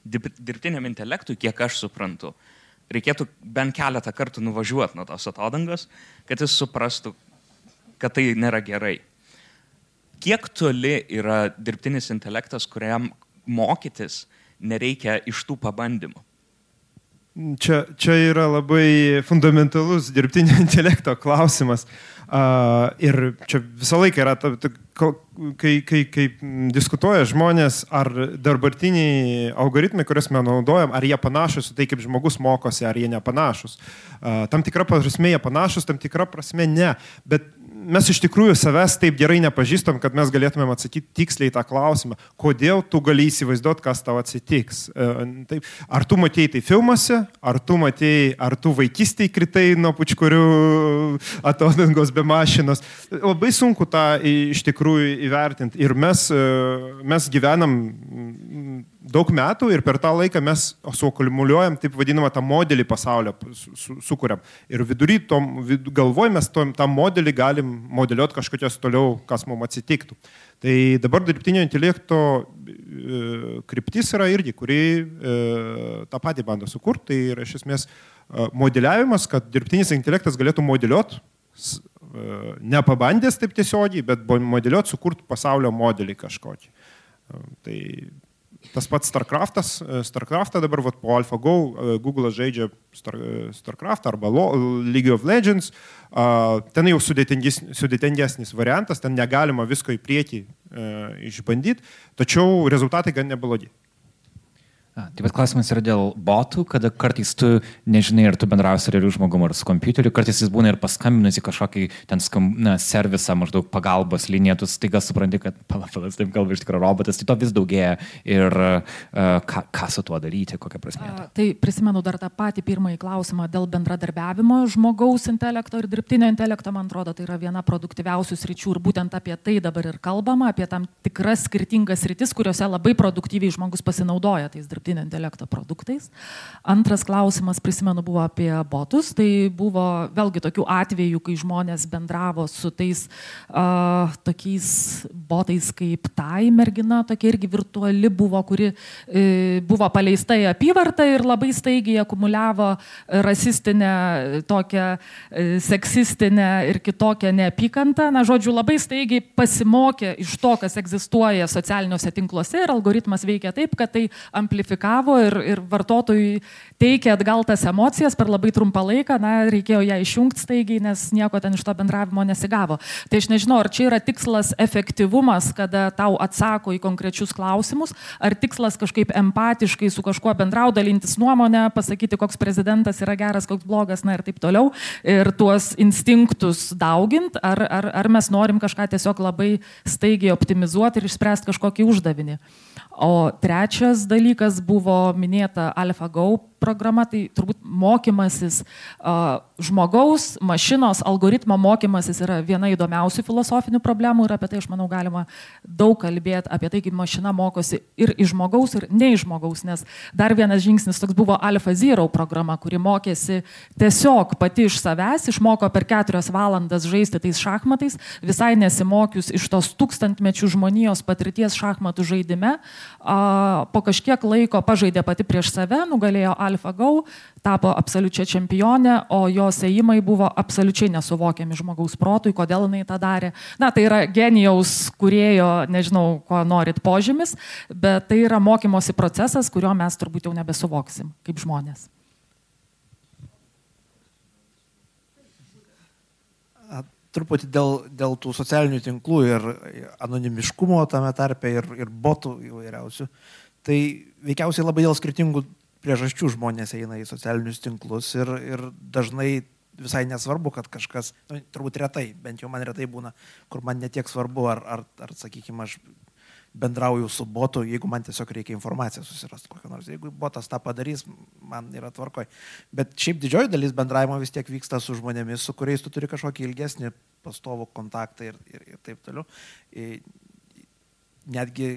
dirbtiniam intelektui, kiek aš suprantu, reikėtų bent keletą kartų nuvažiuoti nuo tos atodangos, kad jis suprastų, kad tai nėra gerai. Kiek toli yra dirbtinis intelektas, kuriam mokytis nereikia iš tų pabandymų? Čia, čia yra labai fundamentalus dirbtinio intelekto klausimas. Uh, ir čia visą laiką yra, ta, ta, kai, kai, kai diskutuoja žmonės, ar dabartiniai algoritmai, kuriuos mes naudojam, ar jie panašus tai, kaip žmogus mokosi, ar jie nepanašus. Uh, tam tikra prasme jie panašus, tam tikra prasme ne. Bet mes iš tikrųjų savęs taip gerai nepažįstam, kad mes galėtumėm atsakyti tiksliai tą klausimą, kodėl tu gali įsivaizduoti, kas tau atsitiks. E, taip, ar tu matėjai tai filmuose, ar tu matėjai, ar tu vaikystėje kritai nuo pučkurių atodangos be mašinos. Labai sunku tą iš tikrųjų įvertinti. Ir mes, e, mes gyvenam daug metų ir per tą laiką mes suakumuliuojam taip vadinamą tą modelį pasaulio, su, su, sukuriam. Ir vidury tom vid, galvoj mes tom, tą modelį galim modeliuoti kažkokios toliau, kas mums atsitiktų. Tai dabar dirbtinio intelekto e, kryptis yra irgi, kuri e, tą patį bando sukurti. Tai yra iš esmės e, modeliavimas, kad dirbtinis intelektas galėtų modeliuoti e, nepabandęs taip tiesiogiai, bet modeliuoti, sukurti pasaulio modelį kažkokį. E, tai tas pats StarCraftas, e, StarCraftą dabar vat, po AlphaGo e, Google žaidžia Star, e, StarCraft arba League of Legends, ten jau sudėtingesnis, variantas, ten negalima visko į priekį išbandyti, tačiau rezultatai gan neblogi. Taip pat klausimas yra dėl botų, kada kartais tu nežinai, ar tu bendrausi su realiu žmogumu ar su kompiuteriu, kartais jis būna ir paskambinus į kažkokį ten skam, na, servisą, maždaug pagalbos liniją, tu staiga supranti, kad palapalas taip kalba iš tikrųjų robotas, tai to vis daugėja ir uh, ką, ką su tuo daryti, kokią prasme. A, tai prisimenu dar tą patį pirmąjį klausimą dėl bendradarbiavimo žmogaus intelekto ir dirbtinio intelekto, man atrodo, tai yra viena produktyviausių sričių ir būtent apie tai dabar ir kalbama, apie tam tikras skirtingas sritis, kuriuose labai produktyviai žmogus pasinaudoja tais dirbtiniais dirbtinio intelekto produktais. Antras klausimas, prisimenu, buvo apie botus. Tai buvo vėlgi tokių atvejų, kai žmonės bendravo su tais uh, tokiais botais kaip tai mergina, tokia irgi virtuali buvo, kuri uh, buvo paleista į apyvartą ir labai staigiai akumuliavo rasistinę, tokią uh, seksistinę ir kitokią neapykantą. Na, žodžiu, labai staigiai pasimokė iš to, kas egzistuoja socialiniuose tinkluose ir algoritmas veikia taip, kad tai amplifikuoja identifikavo ir, ir vartotojui teikė atgal tas emocijas per labai trumpą laiką, na, reikėjo ją išjungti staigiai, nes nieko ten iš to bendravimo nesigavo. Tai aš nežinau, ar čia yra tikslas efektyvumas, kada tau atsako į konkrečius klausimus, ar tikslas kažkaip empatiškai su kažkuo bendraudalintis nuomonę, pasakyti, koks prezidentas yra geras, koks blogas, na ir taip toliau, ir tuos instinktus daugint, ar, ar, ar mes norim kažką tiesiog labai staigiai optimizuoti ir išspręsti kažkokį uždavinį. O trečias dalykas buvo minėta AlphaGo programa, tai turbūt mokymasis uh, žmogaus, mašinos, algoritmo mokymasis yra viena įdomiausių filosofinių problemų ir apie tai, aš manau, galima daug kalbėti apie tai, kaip mašina mokosi ir iš žmogaus, ir ne iš žmogaus, nes dar vienas žingsnis toks buvo Alpha Zero programa, kuri mokėsi tiesiog pati iš savęs, išmoko per keturias valandas žaisti tais šachmatais, visai nesimokius iš tos tūkstantmečių žmonijos patirties šachmatų žaidime. Uh, po kažkiek laiko pažaidė pati prieš save, nugalėjo AlphaGo, tapo absoliučia čempionė, o jos ėjimai buvo absoliučiai nesuvokiami žmogaus protui, kodėl jinai tą darė. Na, tai yra genijaus kurėjo, nežinau, ko norit požymis, bet tai yra mokymosi procesas, kurio mes turbūt jau nebesuvoksim kaip žmonės. truputį dėl, dėl tų socialinių tinklų ir anonimiškumo tame tarpe ir, ir botų įvairiausių. Tai veikiausiai labai dėl skirtingų priežasčių žmonės eina į socialinius tinklus ir, ir dažnai visai nesvarbu, kad kažkas, nu, turbūt retai, bent jau man retai būna, kur man netiek svarbu, ar, ar, ar sakykime, aš bendrauju su botu, jeigu man tiesiog reikia informaciją susirasti kokią nors. Jeigu botas tą padarys, man yra tvarkoj. Bet šiaip didžioji dalis bendravimo vis tiek vyksta su žmonėmis, su kuriais tu turi kažkokį ilgesnį pastovų kontaktą ir, ir, ir taip toliau. Ir netgi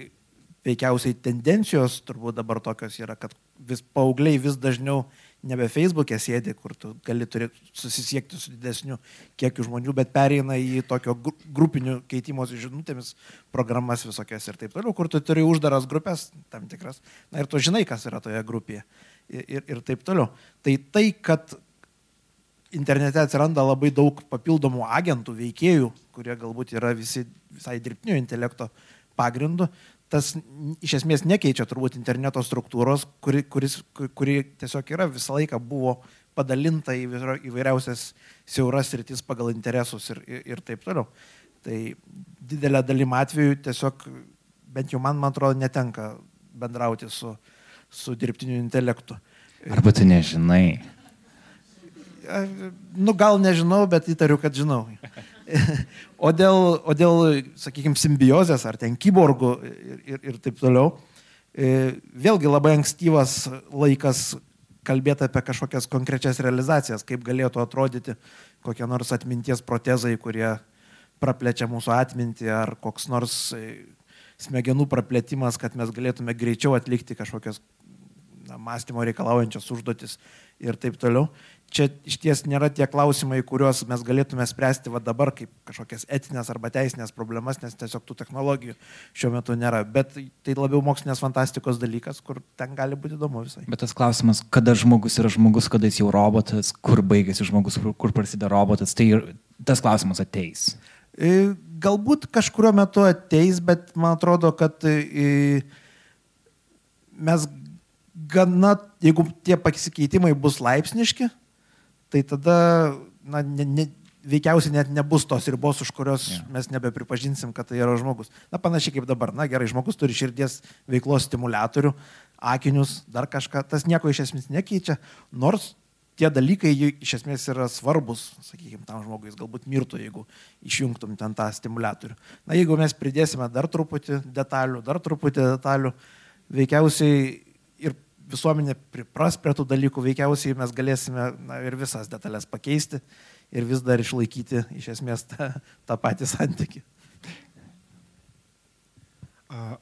veikiausiai tendencijos turbūt dabar tokios yra, kad vis paaugliai vis dažniau nebe Facebook'e sėdi, kur tu gali susisiekti su didesniu kiekiu žmonių, bet pereina į tokio grupinių keitimosi žinutėmis programas visokias ir taip toliau, kur tu turi uždaras grupės tam tikras, na ir tu žinai, kas yra toje grupėje ir, ir, ir taip toliau. Tai tai, kad internete atsiranda labai daug papildomų agentų, veikėjų, kurie galbūt yra visi visai dirbtinio intelekto pagrindu, tas iš esmės nekeičia turbūt interneto struktūros, kuri, kuris, kuri tiesiog yra visą laiką buvo padalinta į įvairiausias siauras rytis pagal interesus ir, ir, ir taip toliau. Tai didelė dalim atveju tiesiog, bent jau man, man atrodo, netenka bendrauti su, su dirbtiniu intelektu. Arba tu nežinai. Nu, gal nežinau, bet įtariu, kad žinau. O dėl, o dėl sakykime, simbiozės ar ten kyborgų ir, ir, ir taip toliau, e, vėlgi labai ankstyvas laikas kalbėti apie kažkokias konkrečias realizacijas, kaip galėtų atrodyti kokie nors atminties protezai, kurie praplečia mūsų atmintį, ar koks nors e, smegenų praplėtimas, kad mes galėtume greičiau atlikti kažkokias na, mąstymo reikalaujančias užduotis ir taip toliau čia iš ties nėra tie klausimai, kuriuos mes galėtume spręsti va dabar kaip kažkokias etinės arba teisinės problemas, nes tiesiog tų technologijų šiuo metu nėra. Bet tai labiau mokslinės fantastikos dalykas, kur ten gali būti įdomu visai. Bet tas klausimas, kada žmogus yra žmogus, kada jis jau robotas, kur baigėsi žmogus, kur, kur prasideda robotas, tai tas klausimas ateis. E, galbūt kažkurio metu ateis, bet man atrodo, kad e, mes gana, jeigu tie pasikeitimai bus laipsniški, tai tada na, ne, ne, veikiausiai net nebus tos ribos, už kurios yeah. mes nebepripažinsim, kad tai yra žmogus. Na, panašiai kaip dabar. Na, gerai, žmogus turi širdies veiklos stimulatorių, akinius, dar kažką. Tas nieko iš esmės nekeičia, nors tie dalykai iš esmės yra svarbus, sakykime, tam žmogui, jis galbūt mirtų, jeigu išjungtum ten tą stimulatorių. Na, jeigu mes pridėsime dar truputį detalių, dar truputį detalių, veikiausiai visuomenė pripras prie tų dalykų, veikiausiai mes galėsime na, ir visas detalės pakeisti ir vis dar išlaikyti iš esmės tą, tą patį santyki.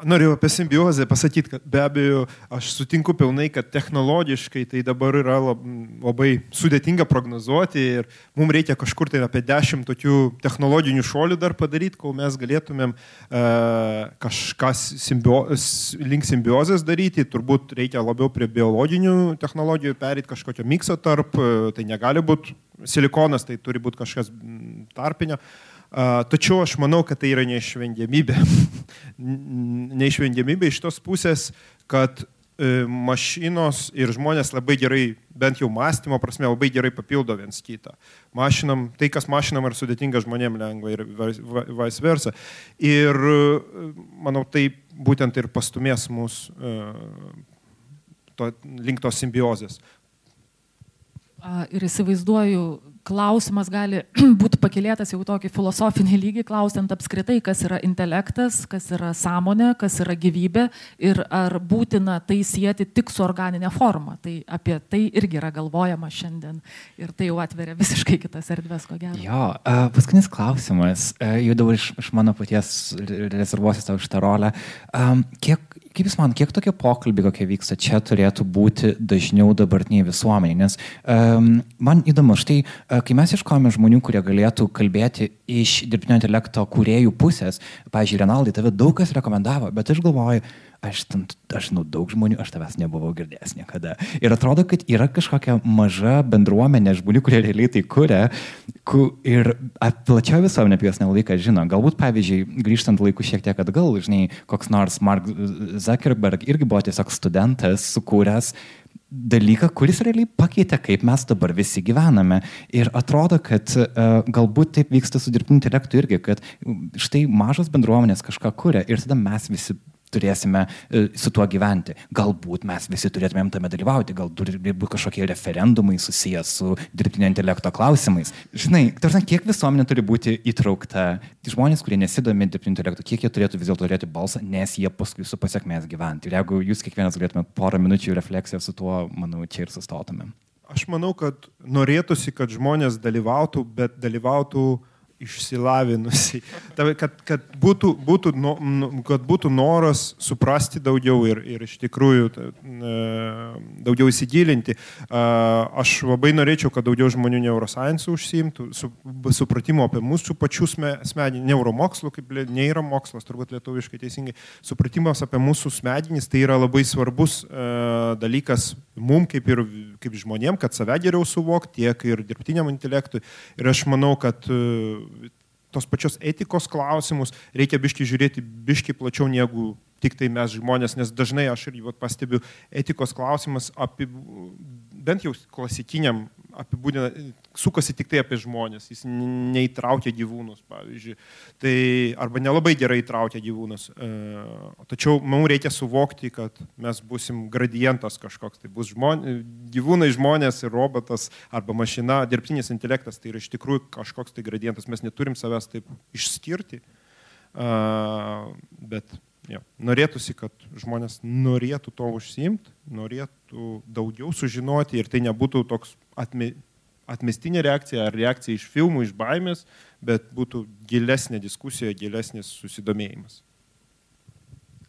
Noriu apie simbiozę pasakyti, kad be abejo aš sutinku pilnai, kad technologiškai tai dabar yra labai sudėtinga prognozuoti ir mums reikia kažkur tai apie dešimt tokių technologinių šolių dar padaryti, kol mes galėtumėm uh, kažką simbio, link simbiozės daryti. Turbūt reikia labiau prie biologinių technologijų perėti kažkokio mikso tarp, tai negali būti silikonas, tai turi būti kažkas tarpinio. Uh, Tačiau aš manau, kad tai yra neišvengiamybė. neišvengiamybė iš tos pusės, kad e, mašinos ir žmonės labai gerai, bent jau mąstymo prasme, labai gerai papildo viens kitą. Mašinam, tai, kas mašinam yra sudėtinga žmonėm lengva ir vice versa. Ir e, manau, tai būtent ir pastumės mus e, to, link tos simbiozės. Ir įsivaizduoju, klausimas gali būti pakilėtas jau tokį filosofinį lygį, klausiant apskritai, kas yra intelektas, kas yra sąmonė, kas yra gyvybė ir ar būtina tai sieti tik su organinė forma. Tai apie tai irgi yra galvojama šiandien ir tai jau atveria visiškai kitas erdves, ko gero. Jo, paskutinis klausimas, jau dabar iš, iš mano paties rezervuosiu tau šitą rolę. Kiek kaip Jūs man, kiek tokie pokalbiai, kokie vyksta čia, turėtų būti dažniau dabartiniai visuomeniai? Nes um, man įdomu, štai, uh, kai mes iškojame žmonių, kurie galėtų kalbėti iš dirbtinio intelekto kuriejų pusės, pažiūrėjau, Renaldai, tave daug kas rekomendavo, bet aš galvoju, aš, aš žinau daug žmonių, aš tavęs nebuvau girdėjęs niekada. Ir atrodo, kad yra kažkokia maža bendruomenė žmonių, kurie realiai tai kuria, ku, ir plačio visuomenė apie juos nelabai ką žino. Galbūt, pavyzdžiui, grįžtant laiku šiek tiek atgal, žinai, koks nors Mark Zuckerberg irgi buvo tiesiog studentas, sukūręs dalyką, kuris realiai pakeitė, kaip mes dabar visi gyvename. Ir atrodo, kad uh, galbūt taip vyksta su dirbtiniu intelektu irgi, kad štai mažos bendruomenės kažką kuria ir tada mes visi turėsime e, su tuo gyventi. Galbūt mes visi turėtumėm tame dalyvauti, gal turi būti kažkokie referendumai susijęs su dirbtinio intelekto klausimais. Žinai, tarsi, kiek visuomenė turi būti įtraukta, žmonės, kurie nesidomi dirbtinio intelektu, kiek jie turėtų vis dėlto turėti balsą, nes jie paskui su pasiekmės gyventi. Ir jeigu jūs kiekvienas galėtumėt porą minučių refleksijos su tuo, manau, čia ir sustotumėm. Aš manau, kad norėtųsi, kad žmonės dalyvautų, bet dalyvautų uh, išsilavinusi, kad, kad, būtų, būtų, kad būtų noras suprasti daugiau ir, ir iš tikrųjų daugiau įsigilinti. Aš labai norėčiau, kad daugiau žmonių neuroscience užsiimtų, su, supratimo apie mūsų pačių smegenį, neuromokslų, kaip neuromokslas, turbūt lietuviškai teisingai, supratimas apie mūsų smegenis, tai yra labai svarbus dalykas mum kaip ir kaip žmonėm, kad save geriau suvok, tiek ir dirbtiniam intelektui. Ir aš manau, kad tos pačios etikos klausimus reikia biški žiūrėti biški plačiau negu tik tai mes žmonės, nes dažnai aš ir pastebiu etikos klausimas apie, bent jau klasikiniam apibūdina, sukasi tik tai apie žmonės, jis neįtraukia gyvūnus, pavyzdžiui, tai arba nelabai gerai įtraukia gyvūnus. E, tačiau mums reikia suvokti, kad mes busim gradientas kažkoks, tai bus žmonė, gyvūnai, žmonės ir robotas arba mašina, dirbtinis intelektas, tai yra iš tikrųjų kažkoks tai gradientas, mes neturim savęs taip išskirti, e, bet Jo. Norėtųsi, kad žmonės norėtų to užsiimti, norėtų daugiau sužinoti ir tai nebūtų toks atme, atmestinė reakcija ar reakcija iš filmų, iš baimės, bet būtų gilesnė diskusija, gilesnis susidomėjimas.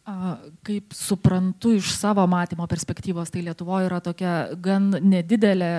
Kaip suprantu iš savo matymo perspektyvos, tai Lietuvoje yra tokia gan nedidelė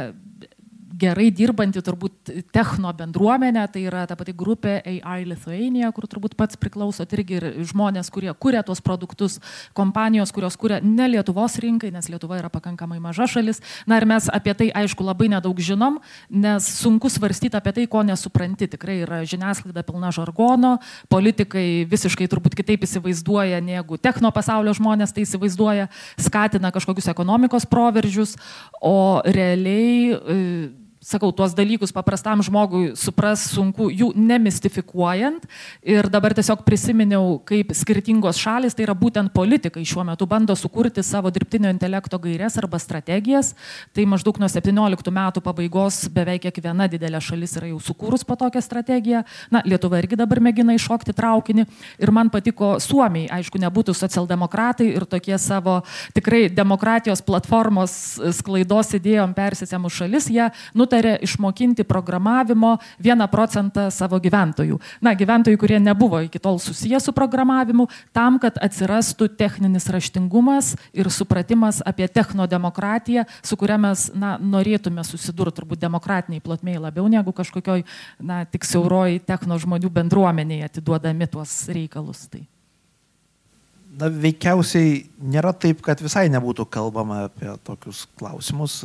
gerai dirbanti turbūt techno bendruomenė, tai yra ta pati grupė AI Lithuania, kur turbūt pats priklausot irgi ir žmonės, kurie kuria tuos produktus, kompanijos, kurios kuria ne Lietuvos rinkai, nes Lietuva yra pakankamai maža šalis. Na ir mes apie tai aišku labai nedaug žinom, nes sunku svarstyti apie tai, ko nesupranti. Tikrai yra žiniasklaida pilna žargono, politikai visiškai turbūt kitaip įsivaizduoja, negu techno pasaulio žmonės tai įsivaizduoja, skatina kažkokius ekonomikos proveržius, o realiai e, sakau, tuos dalykus paprastam žmogui supras sunku, jų nemistifikuojant. Ir dabar tiesiog prisiminiau, kaip skirtingos šalis, tai yra būtent politikai šiuo metu bando sukurti savo dirbtinio intelekto gairias arba strategijas. Tai maždaug nuo 17 metų pabaigos beveik kiekviena didelė šalis yra jau sukūrus po tokią strategiją. Na, Lietuva irgi dabar mėgina iššokti traukinį. Ir man patiko Suomiai, aišku, nebūtų socialdemokratai ir tokie savo tikrai demokratijos platformos sklaidos idėjom persisėmų šalis, jie nutarė nutarė išmokinti programavimo 1 procentą savo gyventojų. Na, gyventojų, kurie nebuvo iki tol susiję su programavimu, tam, kad atsirastų techninis raštingumas ir supratimas apie technodemokratiją, su kuria mes na, norėtume susidurti turbūt demokratiniai plotmėjai labiau negu kažkokioj, na, tik siauroji techno žmonių bendruomeniai atiduodami tuos reikalus. Tai. Na, veikiausiai nėra taip, kad visai nebūtų kalbama apie tokius klausimus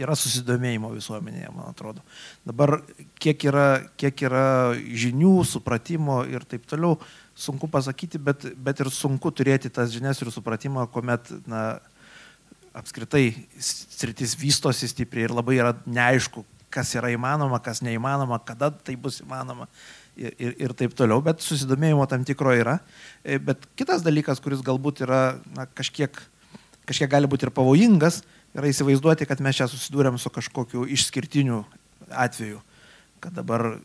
yra susidomėjimo visuomenėje, man atrodo. Dabar kiek yra, kiek yra žinių, supratimo ir taip toliau, sunku pasakyti, bet, bet ir sunku turėti tas žinias ir supratimą, kuomet na, apskritai sritis vystosi stipriai ir labai yra neaišku, kas yra įmanoma, kas neįmanoma, kada tai bus įmanoma ir, ir, ir taip toliau, bet susidomėjimo tam tikro yra. Bet kitas dalykas, kuris galbūt yra na, kažkiek, kažkiek gali būti ir pavojingas, yra įsivaizduoti, kad mes čia susidūrėm su kažkokiu išskirtiniu atveju, kad dabar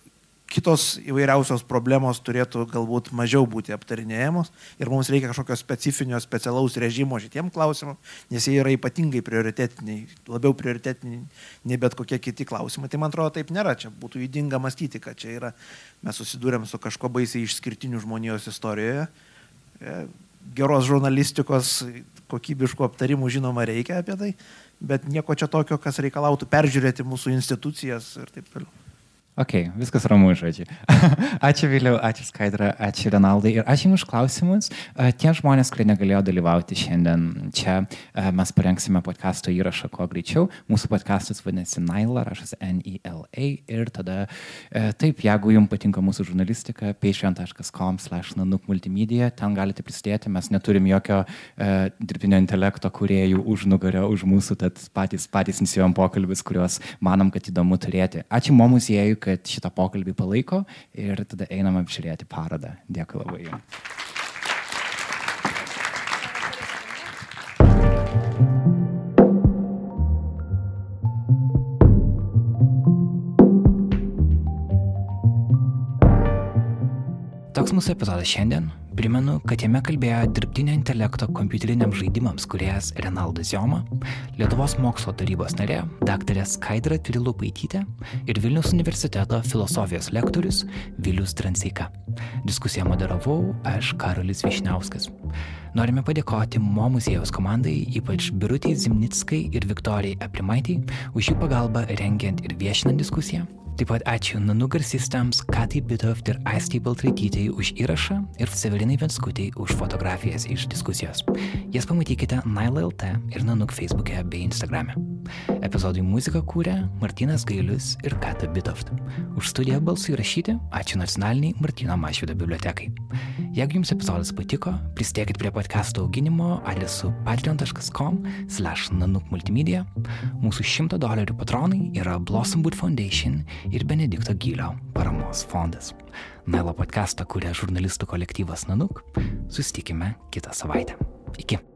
kitos įvairiausios problemos turėtų galbūt mažiau būti aptarinėjamos ir mums reikia kažkokio specifinio, specialaus režimo šitiem klausimam, nes jie yra ypatingai prioritetiniai, labiau prioritetiniai nei bet kokie kiti klausimai. Tai man atrodo taip nėra, čia būtų įdinga mąstyti, kad čia yra, mes susidūrėm su kažko baisiai išskirtiniu žmonijos istorijoje. E, geros žurnalistikos, kokybiškų aptarimų žinoma reikia apie tai, bet nieko čia tokio, kas reikalautų peržiūrėti mūsų institucijas ir taip toliau. Ok, viskas ramu, žodžiu. ačiū Viliau, ačiū Skaidra, ačiū Renaldai ir ačiū Jums už klausimus. Tie žmonės, kurie negalėjo dalyvauti šiandien čia, mes parengsime podkasto įrašą kuo greičiau. Mūsų podkastas vadinasi Naila, rašas N-I-L-A ir tada taip, jeigu Jums patinka mūsų žurnalistika, patreon.com slash nanuk multimedia, ten galite prisidėti, mes neturim jokio uh, dirbtinio intelekto kuriejų už nugario, už mūsų, tad patys, patys inicijuojam pokalbis, kuriuos manom, kad įdomu turėti. Ačiū Mo muziejui kad šitą pokalbį palaiko ir tada einam apžiūrėti parodą. Dėkui labai. Toks mūsų epizodas šiandien. Primenu, kad jame kalbėjo dirbtinio intelekto kompiuteriniams žaidimams kuriejas Renaldas Joma, Lietuvos mokslo tarybos narė dr. Skaidra Trilupaitytė ir Vilnius universiteto filosofijos lektorius Vilius Transeika. Diskusiją moderavau aš Karolis Višniauskas. Norime padėkoti Mo muziejaus komandai, ypač Birutį Zimnickai ir Viktorijai Aprimaitį, už jų pagalbą rengiant ir viešinant diskusiją. Taip pat ačiū Nanu garsistams Katai Bitoft ir Aistai Baltraitytei už įrašą ir Sevelinai Venskutei už fotografijas iš diskusijos. Jas pamatykite Naila.lt ir Nanuk Facebook'e bei Instagram'e. Epizodui muziką kūrė Martinas Gailius ir Kata Bitoft. Už studiją balsų įrašyti ačiū nacionaliniai Martino Mašvido bibliotekai. Jeigu jums epizodas patiko, pristėkit prie podcast'o auginimo adresu patreon.com slash nanuk multimedia. Mūsų 100 dolerių patronai yra Blossomwood Foundation ir Benedikto Gylio paramos fondas. Nailo podcastą kuria žurnalistų kolektyvas Nanuk. Sustikime kitą savaitę. Iki.